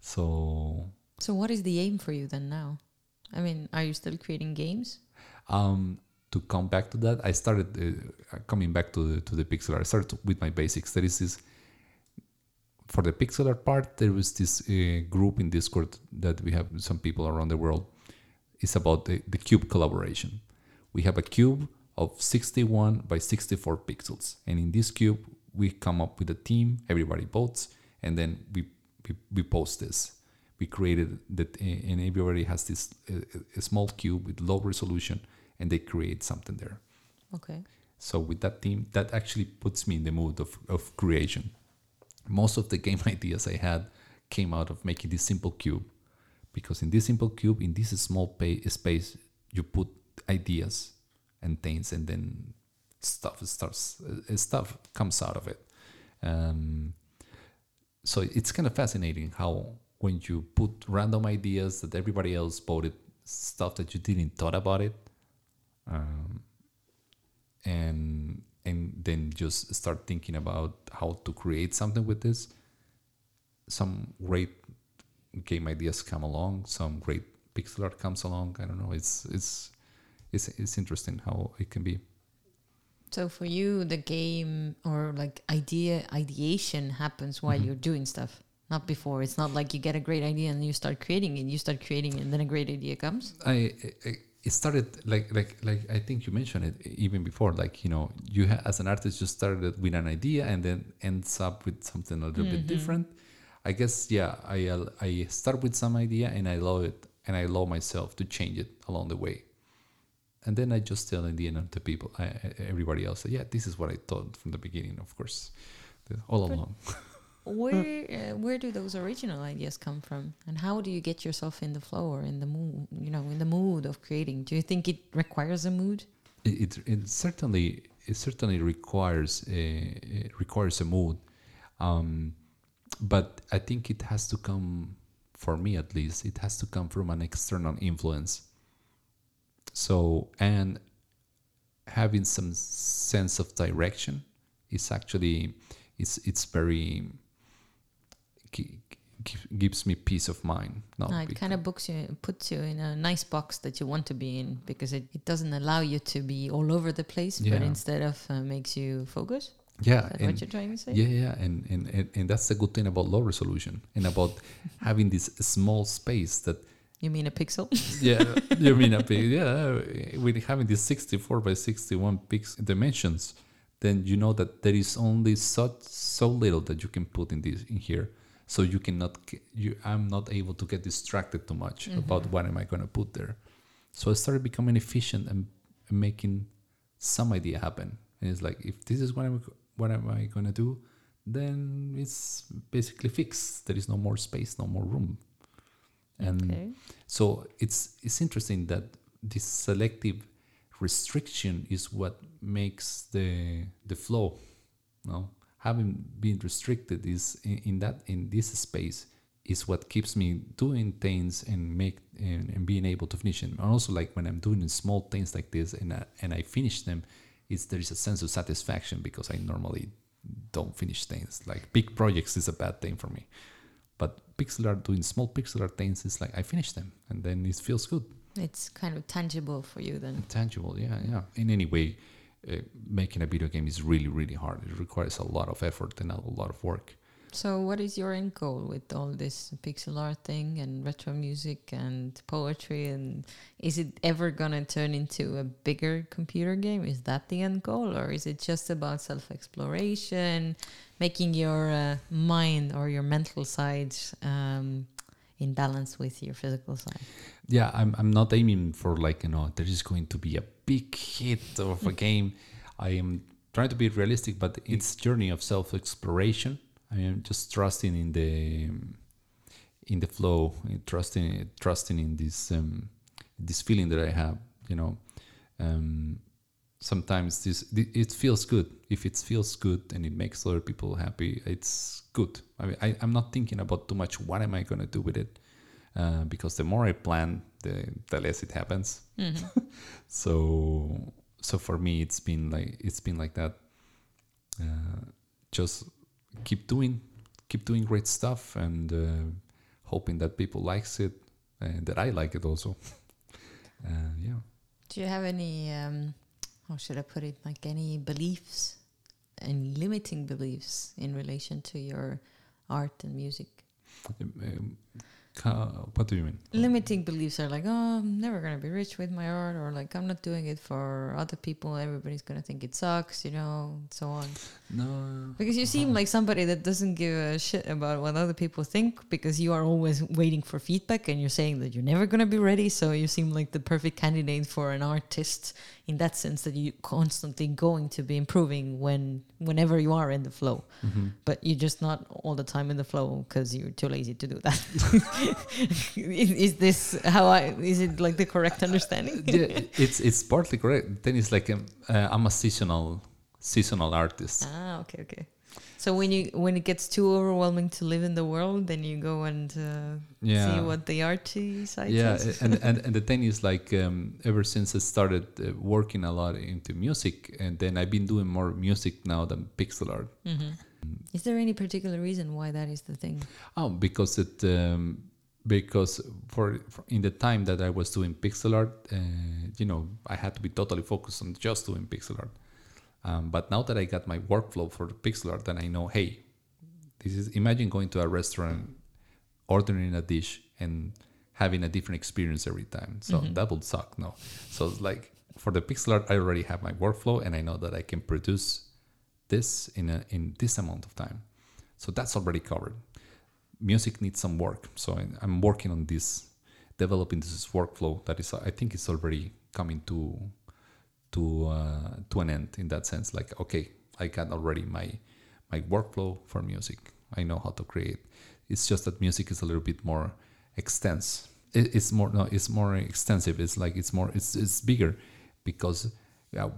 so
So, what is the aim for you then now? I mean, are you still creating games?
um, to come back to that, I started uh, coming back to the, to the pixel art. I started with my basics. There is this for the pixel art part. There was this uh, group in Discord that we have some people around the world. It's about the, the cube collaboration. We have a cube of 61 by 64 pixels, and in this cube we come up with a team. Everybody votes, and then we we, we post this. We created that, uh, and everybody has this uh, a small cube with low resolution and they create something there.
Okay.
So with that team, that actually puts me in the mood of, of creation. Most of the game ideas I had came out of making this simple cube, because in this simple cube, in this small pay, space, you put ideas and things, and then stuff starts, stuff comes out of it. Um, so it's kind of fascinating how when you put random ideas that everybody else voted, stuff that you didn't thought about it, um, and and then just start thinking about how to create something with this. Some great game ideas come along. Some great pixel art comes along. I don't know. It's it's it's it's interesting how it can be.
So, for you, the game or like idea ideation happens while
Mhm.
you're doing stuff, not before. It's not like you get a great idea and you start creating it. You start creating it, and then a great idea comes.
I, I it started like like like I think you mentioned it even before. Like you know, you ha- as an artist just started with an idea and then ends up with something a little bit
Mhm.
different. I guess yeah. I I start with some idea and I love it and I allow myself to change it along the way. And then I just tell in the end the people, I- everybody else, yeah, this is what I thought from the beginning. Of course, all along.
Where uh, where do those original ideas come from, and how do you get yourself in the flow or in the mood? You know, in the mood of creating. Do you think it requires a mood?
it, it, it certainly it certainly requires a requires a mood um, but i think it has to come for me at least it has to come from an external influence so and having some sense of direction is actually it's it's very gives me peace of mind not
No, it kind of books you, puts you in a nice box that you want to be in because it, it doesn't allow you to be all over the place, but instead of uh, makes you focus.
yeah and-
what you're trying to say?
Yeah, yeah, and, and, and, and that's the good thing about low resolution and about having this small space that
You mean a pixel?
yeah, you mean a big yeah, with having these 64 by 61 pix dimensions, then you know that there is only so so little that you can put in this in here, so you cannot you I'm not able to get distracted too much mm-hmm. about what am I going to put there. So I started becoming efficient and, and making some idea happen. And it's like if this is what I'm what am I going to do, then it's basically fixed. There is no more space, no more room. And
okay.
so it's it's interesting that this selective restriction is what makes the the flow. No, having been restricted is in, in that in this space is what keeps me doing things and make and, and being able to finish them. And also like when I'm doing small things like this and I, and I finish them, is there is a sense of satisfaction because I normally don't finish things. Like big projects is a bad thing for me. But pixel art, doing small pixel art things, is like I finish them and then it feels good,
It's kind of tangible for you then.
tangible. Yeah, yeah. In any way, uh, making a video game is really, really hard. It requires a lot of effort and a lot of work.
So, what is your end goal with all this pixel art thing and retro music and poetry? And is it ever gonna turn into a bigger computer game? Is that the end goal, or is it just about self exploration, making your uh, mind or your mental side um, in balance with your physical side?
Yeah, I'm, I'm not aiming for like, you know, there is going to be a big hit of a game. I am trying to be realistic, but it's journey of self exploration. I am just trusting in the in the flow, trusting trusting in this um, this feeling that I have. You know, um, sometimes this it feels good. If it feels good and it makes other people happy, it's good. I mean, I, I'm not thinking about too much. What am I gonna do with it? Uh, because the more I plan, the the less it happens.
Mm-hmm.
So so for me it's been like it's been like that uh, just keep doing keep doing great stuff and uh, hoping that people likes it and that i like it also uh, yeah
Do you have any, um, how should I put it, like any beliefs and limiting beliefs in relation to your art and music?
um, ca- what do you mean
Limiting beliefs are like, oh, I'm never going to be rich with my art, or like, I'm not doing it for other people. Everybody's going to think it sucks, you know, and so on.
no
Because you seem like somebody that doesn't give a shit about what other people think because you are always waiting for feedback and you're saying that you're never going to be ready. So you seem like the perfect candidate for an artist in that sense that you're constantly going to be improving when whenever you are in the flow.
Mhm.
But you're just not all the time in the flow because you're too lazy to do that. is, is this how I is it like the correct understanding?
yeah, it's it's partly correct. Then it's like um, uh, I'm a seasonal seasonal artist.
Ah, okay, okay. So when you when it gets too overwhelming to live in the world, then you go and uh,
Yeah.
see what the arty side
yeah,
is.
and, and and the thing is like um, ever since I started uh, working a lot into music, and then I've been doing more music now than pixel art.
Mm -hmm. Is there any particular reason why that is the thing?
Oh, because it um, because for, for in the time that I was doing pixel art, uh, you know, I had to be totally focused on just doing pixel art. Um, but now that I got my workflow for the pixel art, then I know, hey, this is imagine going to a restaurant, ordering a dish, and having a different experience every time. So
Mhm.
that would suck. No, so it's like for the pixel art, I already have my workflow, and I know that I can produce this in a, in this amount of time. So that's already covered music needs some work. So I'm working on this, developing this workflow that is, I think, it's already coming to to uh, to an end in that sense. Like, okay, I got already my my workflow for music. I know how to create. It's just that music is a little bit more extensive. It, it's more no, it's more extensive. It's like it's more it's it's bigger because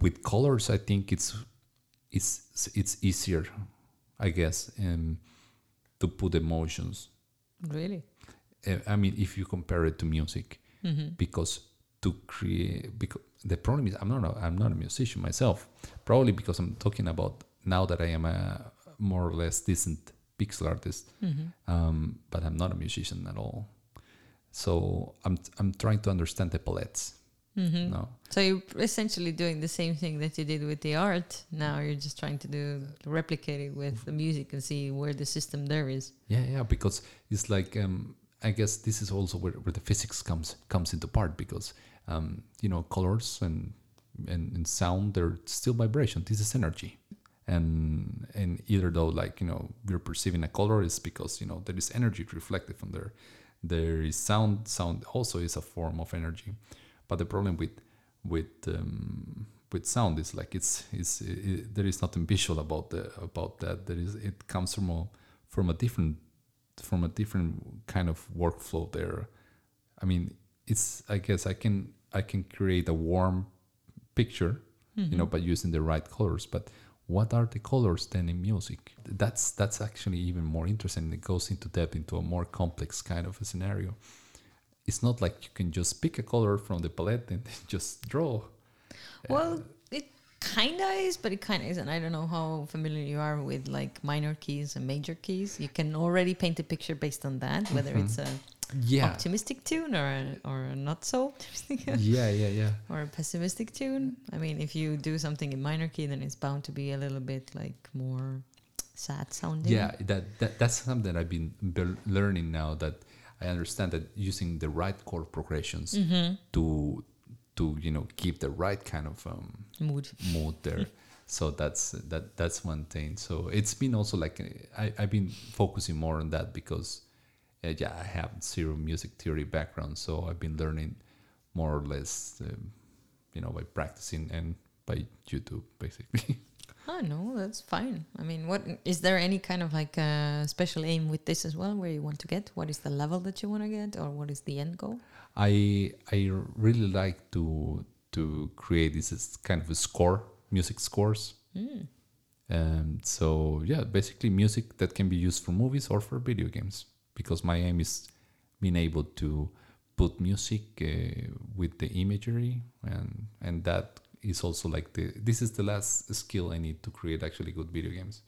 with colors, I think it's it's it's easier, I guess. Um, to put emotions.
Really?
Uh, I mean, if you compare it to music,
Mm-hmm.
because to create, because the problem is I'm not a, I'm not a musician myself. Probably because I'm talking about now that I am a more or less decent pixel artist,
Mm-hmm.
um, but I'm not a musician at all. So I'm I'm trying to understand the palettes.
Mm-hmm.
No,
So you're essentially doing the same thing that you did with the art. Now you're just trying to do replicate it with the music and see where the system there is.
Yeah, yeah, because it's like um, I guess this is also where, where the physics comes comes into part because um, you know colors and, and and sound they're still vibration. This is energy, and and either though like you know we're perceiving a color is because you know there is energy reflected from there. There is sound. Sound also is a form of energy, but the problem with with um, with sound is like it's it's it, there is nothing visual about the about that. There is it comes from a from a different from a different kind of workflow there. I mean, it's I guess I can I can create a warm picture, you know, by using the right colors. But what are the colors then in music? That's that's actually even more interesting. It goes into depth into a more complex kind of a scenario. It's not like you can just pick a color from the palette and just draw.
Well, uh, it kind of is, but it kind of isn't. I don't know how familiar you are with like minor keys and major keys. You can already paint a picture based on that, whether mm-hmm. it's a
Yeah.
optimistic tune or a, or a not so optimistic
Yeah, yeah, yeah.
or a pessimistic tune. I mean, if you do something in minor key, then it's bound to be a little bit like more sad sounding.
Yeah, that, that that's something I've been be- learning now. That I understand that using the right chord progressions
Mm-hmm.
to to you know keep the right kind of um,
Mood.
mood there. so that's that that's one thing. So it's been also like uh, I I've been focusing more on that because uh, yeah I have zero music theory background, so I've been learning more or less um, you know by practicing and by YouTube basically.
Oh no, that's fine. I mean, what is there any kind of like a special aim with this as well, where you want to get? What is the level that you want to get, or what is the end goal?
I I really like to to create this kind of a score, music scores.
Mm.
Um, so yeah, basically music that can be used for movies or for video games. Because my aim is being able to put music uh, with the imagery, and and that is also like the this is the last skill I need to create actually good video games.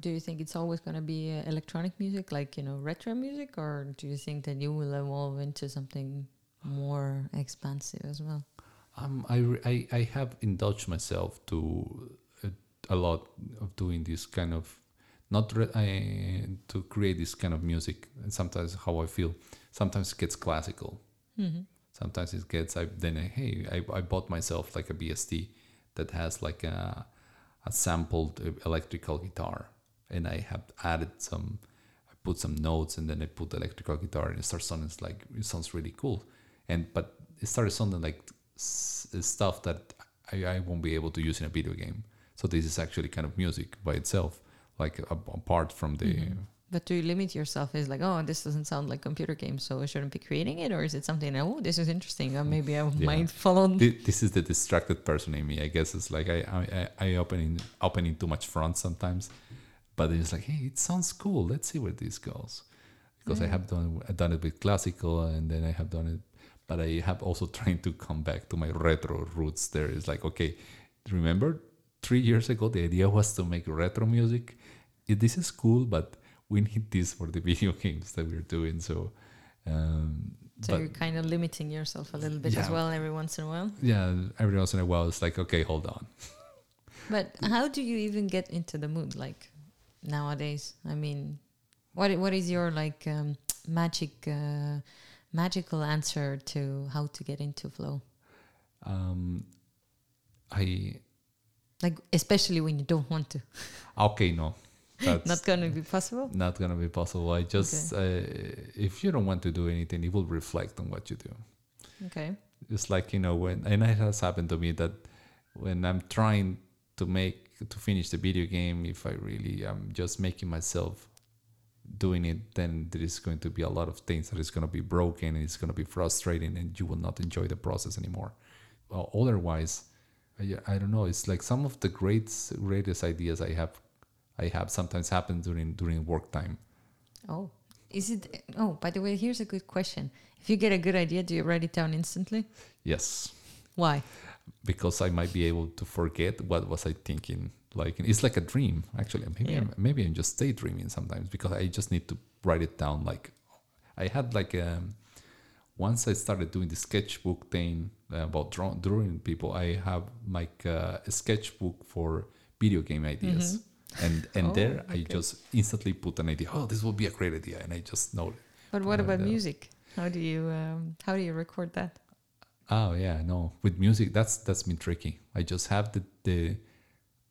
Do you think it's always going to be uh, electronic music, like you know, retro music, or do you think that you will evolve into something more expansive as well?
Um, I, I I have indulged myself to uh, a lot of doing this kind of not re- I, to create this kind of music. And sometimes how I feel. Sometimes it gets classical.
Mm-hmm.
Sometimes it gets. I then I, hey I, I bought myself like a VST that has like a a sampled uh, electrical guitar, and I have added some. I put some notes and then I put electrical guitar and it starts sounding like it sounds really cool, and but it started sounding like s- stuff that I, I won't be able to use in a video game. So this is actually kind of music by itself, like apart from the.
Mhm. But you limit yourself? Is like, oh, this doesn't sound like computer games, so I shouldn't be creating it, or is it something? Oh, this is interesting. Or maybe I
Yeah.
might follow.
Thi- This is the distracted person in me. I guess it's like I I, I- open in opening too much front sometimes, but it's like, hey, it sounds cool. Let's see where this goes. Because I
mm.
have done I done it with classical, and then I have done it, but I have also trying to come back to my retro roots. There is like, okay, remember three years ago the idea was to make retro music. This is cool, but we need this for the video games that we're doing. So. Um,
So you're kind of limiting yourself a little bit as well every once in a while.
yeah, every once in a while it's like, okay, hold on.
But how do you even get into the mood like nowadays? I mean, what what is your like um, magic uh, magical answer to how to get into flow?
Um, I
Like especially when you don't want to.
okay, no, that's
Not going to be possible.
not gonna be possible. I just uh, if you don't want to do anything, it will reflect on what you do.
Okay.
It's like you know when and it has happened to me that when I'm trying to make to finish the video game, if I really I'm just making myself doing it, then there is going to be a lot of things that is going to be broken and it's going to be frustrating, and you will not enjoy the process anymore. Well, otherwise, I, I don't know. It's like some of the great greatest ideas I have, I have sometimes happen during during work time.
Oh, is it? Oh, by the way, here's a good question. If you get a good idea, do you write it down instantly?
Yes,
Why?
because I might be able to forget what was I thinking. Like it's like a dream. Actually, maybe
Yeah.
I'm, maybe I'm just daydreaming sometimes because I just need to write it down. Like I had like um, once I started doing the sketchbook thing about draw- drawing people. I have like uh, a sketchbook for video game ideas. And and
Oh,
there I just instantly put an idea. Oh, this will be a great idea, and I just know it.
But what
Uh,
about music? How do you um, how do you record that?
Oh yeah, no. With music, that's that's been tricky. I just have the the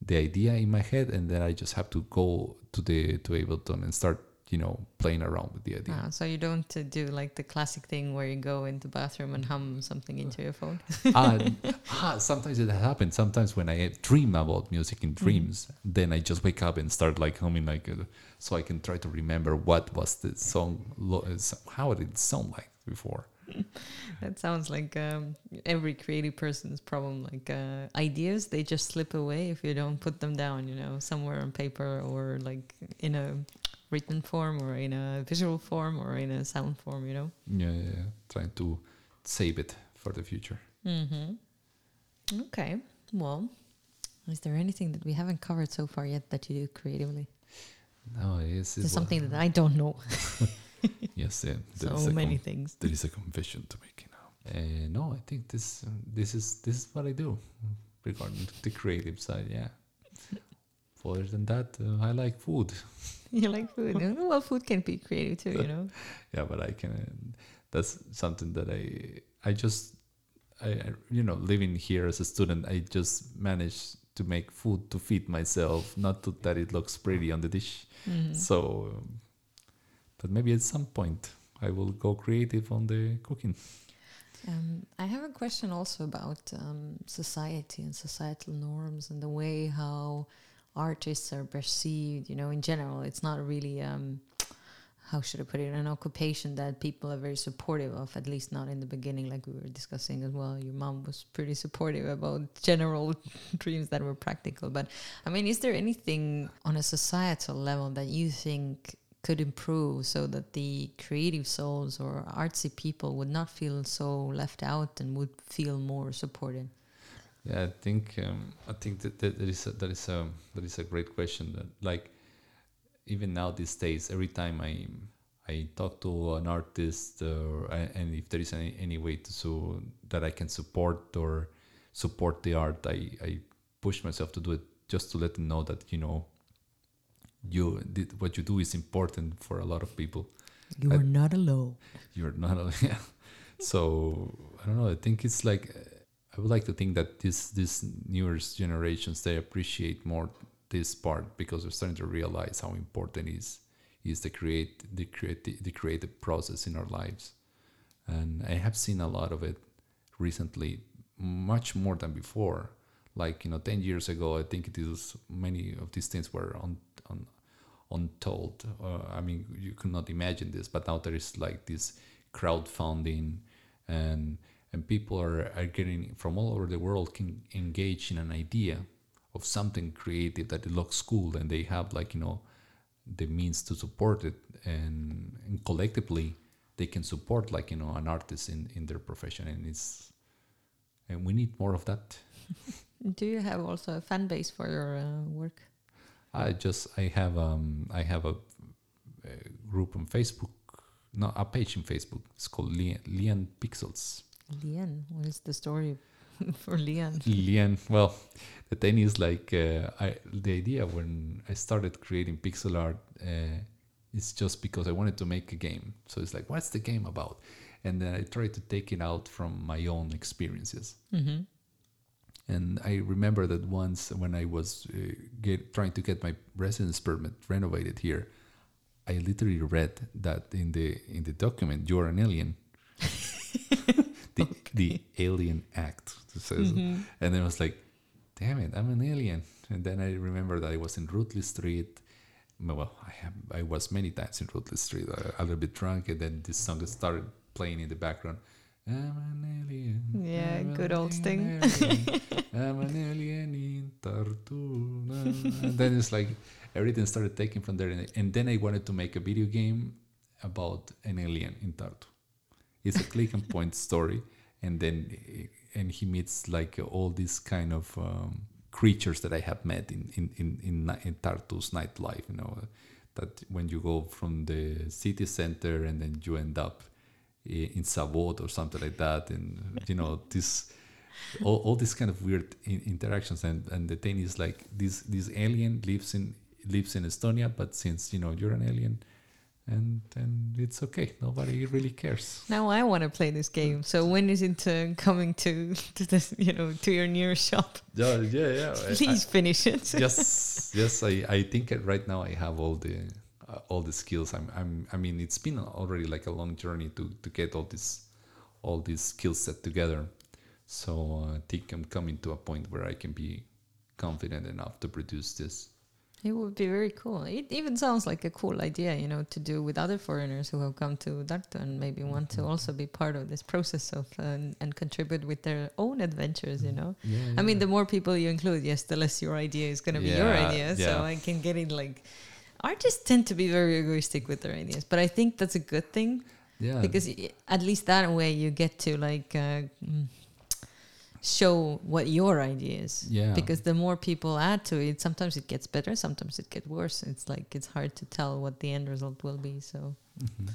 the idea in my head, and then I just have to go to the to Ableton and start, you know, playing around with the idea.
Ah, so you don't uh, do like the classic thing where you go in the bathroom and hum something into your phone.
ah, ah, sometimes it happens. Sometimes when I dream about music in dreams, then I just wake up and start like humming, like uh, so I can try to remember what was the song, lo- uh, how did it sound like before.
that sounds like um, every creative person's problem. Like uh, ideas, they just slip away if you don't put them down. You know, somewhere on paper or like in a written form or in a visual form or in a sound form. You know.
Yeah, yeah, yeah. trying to save it for the future.
Mm-hmm. Okay. Well, is there anything that we haven't covered so far yet that you do creatively?
No,
There's
it's
something that I don't know.
Yes, yeah,
so many things.
there is a confession to make now. Uh, no, I think this this is this is what I do regarding the creative side. Yeah. Other than that, uh, I like food.
you like food? well, food can be creative too. You know.
Yeah, but I can. That's something that I I just I you know living here as a student, I just managed to make food to feed myself, not to, that it looks pretty on the dish.
Mhm.
So, but maybe at some point I will go creative on the cooking.
Um, I have a question also about um, society and societal norms and the way how artists are perceived. You know, in general, it's not really um, how should I put it, an occupation that people are very supportive of. At least not in the beginning, like we were discussing as well. Your mom was pretty supportive about general dreams that were practical. But I mean, is there anything on a societal level that you think could improve so that the creative souls or artsy people would not feel so left out and would feel more supported?
Yeah, I think um, I think that, that that is a, that is a that is a great question. That like even now these days, every time I I talk to an artist, uh, and if there is any, any way to so that I can support or support the art, I, I push myself to do it just to let them know that you know you did what you do is important for a lot of people.
You
I-
are not alone.
You're not a, yeah. So I don't know. I think it's like I would like to think that this this newer generations they appreciate more this part because they're starting to realize how important is is the create the create the creative process in our lives, and I have seen a lot of it recently, much more than before. Like you know, ten years ago, I think it is many of these things were on on untold. Uh, I mean, you could not imagine this, but now there is like this crowdfunding, and and people are, are getting from all over the world can engage in an idea of something creative that it looks cool, and they have like you know the means to support it, and, and collectively they can support like you know an artist in in their profession, and it's and we need more of that.
Do you have also a fan base for your uh, work?
I just I have um I have a, a group on Facebook, no a page in Facebook. It's called Lian, Lian Pixels.
Lian, what is the story for Lian?
Lian. Well, the thing is like uh, I the idea when I started creating pixel art uh, is just because I wanted to make a game. So it's like, what's the game about? And then I tried to take it out from my own experiences.
Mm-hmm.
And I remember that once when I was uh, get, trying to get my residence permit renovated here, I literally read that in the in the document you're an alien. the Alien Act says,
Mm-hmm.
and then I was like, "Damn it, I'm an alien." And then I remember that I was in Rüütli Street. Well, I have I was many times in Rüütli Street, uh, a little bit drunk, and then this song started playing in the background. I'm an alien.
Yeah,
I'm
good old
alien, I'm an alien in Tartu. and then it's like everything started taking from there. And, and then I wanted to make a video game about an alien in Tartu. It's a click and point story. And then eh, and he meets like eh, all these kind of um, creatures that I have met in, in, in, in, in Tartu's nightlife, you know, that when you go from the city center and then you end up eh, in Zavood or something like that. And, you know, this, all, all these kind of weird in, interactions. And, and the thing is like this, this alien lives in, lives in Estonia, but since, you know, you're an alien and, and it's okay. Nobody really cares.
Now I want to play this game. So when is it uh, coming to to this, you know, to your nearest shop?
Yeah, yeah, yeah. I-
Please finish it.
yes, yes. I, I think right now I have all the uh, all the skills. I'm, I'm I mean it's been already like a long journey to to get all this all these skills set together. So uh, I think I'm coming to a point where I can be confident enough to produce this.
It would be very cool. It even sounds like a cool idea, you know, to do with other foreigners who have come to Tartu and maybe want to also be part of this process of uh, and, and contribute with their own adventures, you know.
Yeah,
I mean, the more people you include, yes, the less your idea is going to be your
Yeah,
idea. So. I can get it like artists tend to be very egoistic with their ideas, but I think that's a good thing
yeah,
because at least that way you get to like uh, mm, show what your idea is.
Yeah.
Because the more people add to it, sometimes it gets better, sometimes it gets worse. It's like it's hard to tell what the end result will be. So
Mhm.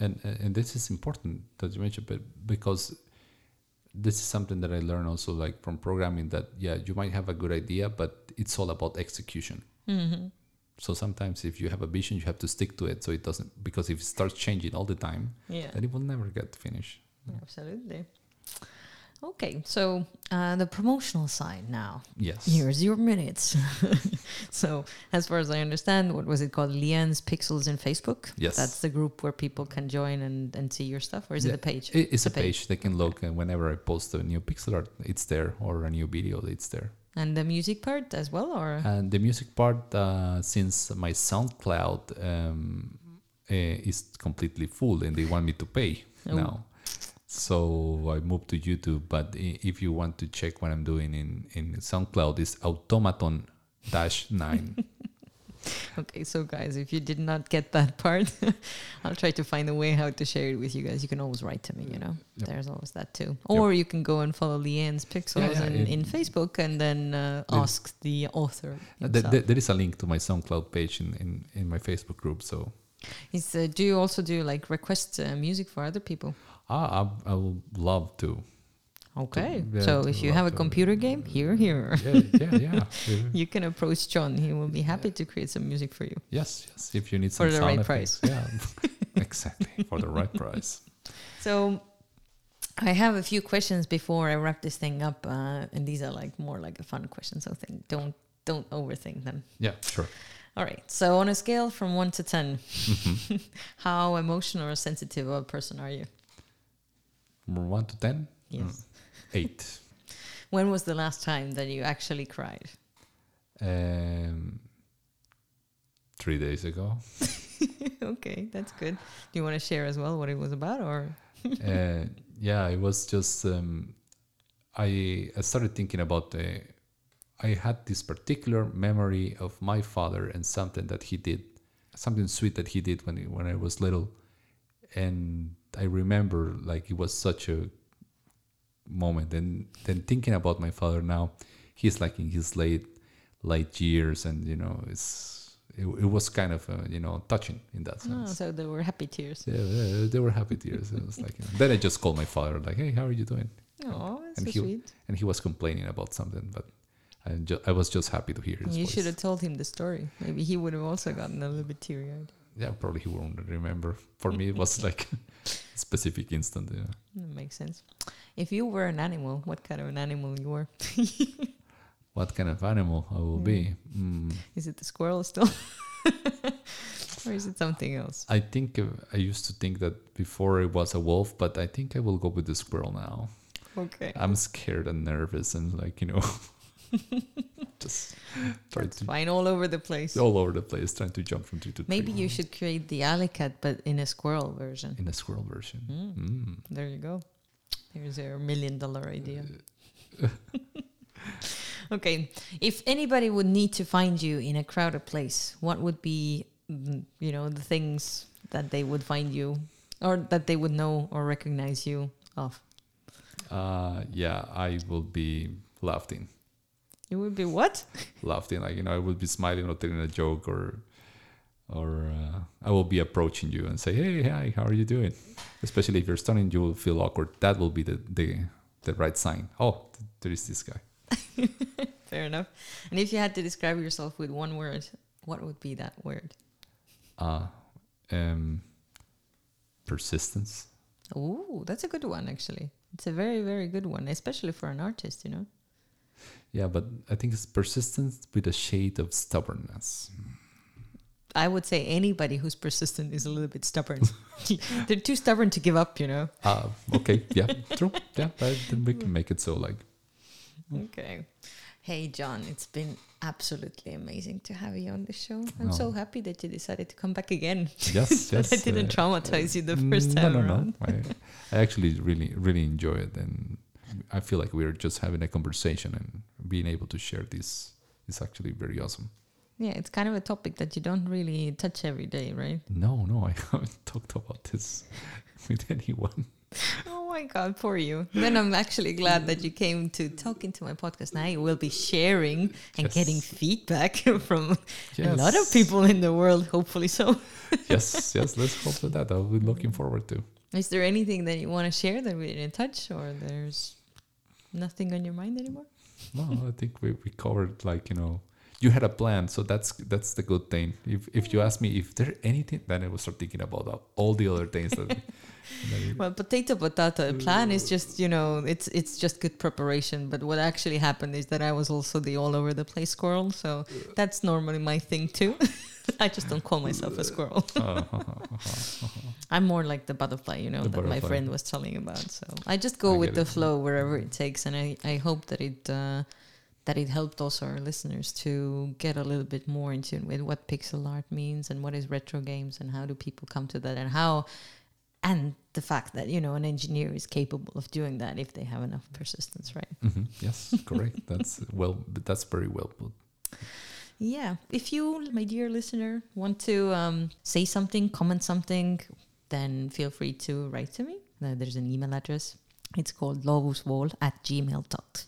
And and this is important that you mentioned, but because this is something that I learned also like from programming that yeah you might have a good idea, but it's all about execution.
Mhm.
So sometimes if you have a vision, you have to stick to it. So it doesn't because if it starts changing all the time,
yeah,
then it will never get finished.
absolutely. Okay, so uh, the promotional side now.
Yes.
Here's your minutes. so, as far as I understand, what was it called? Lian's Pixels in Facebook?
Yes.
That's the group where people can join and, and see your stuff? Or is
Yeah,
it a page?
It- It's a
The page.
page. They can look, and whenever I post a new pixel art, it's there, or a new video, it's there.
And the music part as well? Or
And the music part, uh, since my SoundCloud um, eh, is completely full, and they want me to pay
Oh.
now, so I moved to YouTube. But if you want to check what I'm doing in in SoundCloud, it's Automaton dash nine.
Okay, so guys, if you did not get that part, I'll try to find a way how to share it with you guys. You can always write to me, you know.
Yep.
There's always that too. Or you can go and follow Lian's Pixels
yeah,
in,
it-
in Facebook and then uh,
Yeah.
ask the author.
Uh, there,
himself.
there- there is a link to my SoundCloud page in, in, in my Facebook group. So
Is, uh, do you also do like request uh, music for other people?
I, I would love to.
Okay.
yeah,
so if you have a
to.
computer game, here, here.
Yeah, yeah, yeah.
You can approach John. He will be happy to create some music for you.
yes, yes. If you need some
For
the
right
effects. Yeah, exactly. For the right price.
So I have a few questions before I wrap this thing up, uh, and these are like more like a fun question. So think, don't don't overthink them.
Yeah, sure.
All right. So on a scale from one to 10
Mhm.
how emotional or sensitive of a person are you?
From one to ten,
Yes.
eight.
When was the last time that you actually cried?
Um, three days ago.
okay, that's good. Do you want to share as well what it was about, or
uh, yeah, it was just um, I I started thinking about the. I had this particular memory of my father and something that he did, something sweet that he did when when I was little, and I remember like it was such a moment. And then thinking about my father now, he's like in his late late years, and you know it's it, it was kind of uh, you know touching in that sense.
oh, so there were happy tears?
Yeah, they were happy tears. It was like, then I just called my father, like, "Hey, how are you doing?"
Oh,
And
so
he-
sweet.
And he was complaining about something, but I, I was just happy to hear his
You
voice.
should have told him the story. Maybe he would have also gotten a little bit teary eyed.
Yeah, probably he won't remember. For me, it was like a specific instant. Yeah.
That makes sense. If you were an animal, what kind of an animal you were?
What kind of animal I will be? Mm,
Is it the squirrel still? or is it something else?
I think uh, I used to think that before it was a wolf, but I think I will go with the squirrel now.
Okay.
I'm scared and nervous and like you know, just try
That's
to
fine all over the place.
all over the place, trying to jump from tree to tree.
Maybe you should create the alley cat, but in a squirrel version.
in a squirrel version.
Mm.
Mm.
There you go. Here's your million dollar idea. okay. If anybody would need to find you in a crowded place, what would be, mm, you know, the things that they would find you or that they would know or recognize you of?
Uh, yeah, I will be laughing,
It would be what?
laughing like you know I will be smiling or telling a joke or or uh, I will be approaching you and say hey hi how are you doing? Especially if you're stunning, you will feel awkward. That will be the the, the right sign. Oh, th- there is this guy.
Fair enough. And if you had to describe yourself with one word, what would be that word?
Uh, um, persistence.
Oh, that's a good one, actually. It's a very, very good one, especially for an artist, you know?
Yeah, but I think it's persistence with a shade of stubbornness.
I would say anybody who's persistent is a little bit stubborn. They're too stubborn to give up, you know?
Uh, okay, yeah, true. Yeah, but then we can make it so like
Okay. Hey, John, it's been absolutely amazing to have you on the show. I'm
Oh.
so happy that you decided to come back again.
yes, yes.
I didn't
uh,
traumatize you the first
no,
time
no,
around.
No, I, I actually really, really enjoy it, and I feel like we're just having a conversation and being able to share this is actually very awesome.
Yeah, it's kind of a topic that you don't really touch every day, right?
No, no, I haven't talked about this with anyone.
Oh my god, poor you. Then I'm actually glad that you came to talk into my podcast. Now you will be sharing and
Yes.
getting feedback from a lot of people in the world, hopefully so.
yes, yes. Let's hope for that. I'll be looking forward to.
Is there anything that you want to share that we didn't touch or there's nothing on your mind anymore?
No, I think we, we covered like you know you had a plan, so that's that's the good thing. If if you ask me if there anything, then I will start thinking about uh, all the other things that. that
Well, potato potato. A plan is just you know it's it's just good preparation. But what actually happened is that I was also the all over the place squirrel. So uh, that's normally my thing too. I just don't call myself a squirrel. Uh, uh, I'm more like the butterfly, you know,
The
that my friend was telling about. So I just go
I
with the
it.
flow wherever it takes, and I, I hope that it uh, that it helped also our listeners to get a little bit more in tune with what pixel art means and what is retro games and how do people come to that and how and the fact that you know an engineer is capable of doing that if they have enough persistence, right?
Mhm, Yes, correct. That's well. That's very well put.
yeah, if you, my dear listener, want to um, say something, comment something, then feel free to write to me. Uh, there's an email address. It's called lovuswall at gmail.com.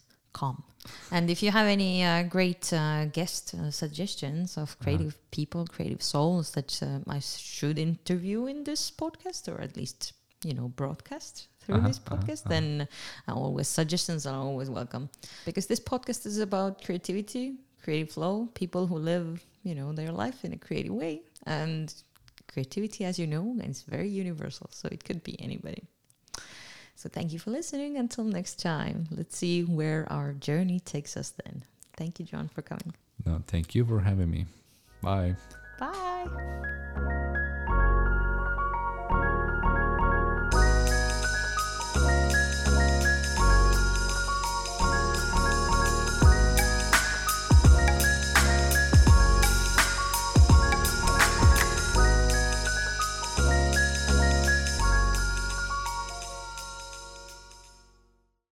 And if you have any uh, great uh, guest uh, suggestions of creative people, creative souls that uh, I should interview in this podcast, or at least you know broadcast through
Uh-huh,
this
uh-huh,
podcast,
uh-huh.
then always suggestions are always welcome because this podcast is about creativity, creative flow, people who live you know their life in a creative way, and creativity, as you know, is very universal, so it could be anybody. So thank you for listening. Until next time, let's see where our journey takes us then. Thank you, John, for coming.
No, thank you for having me. Bye.
Bye.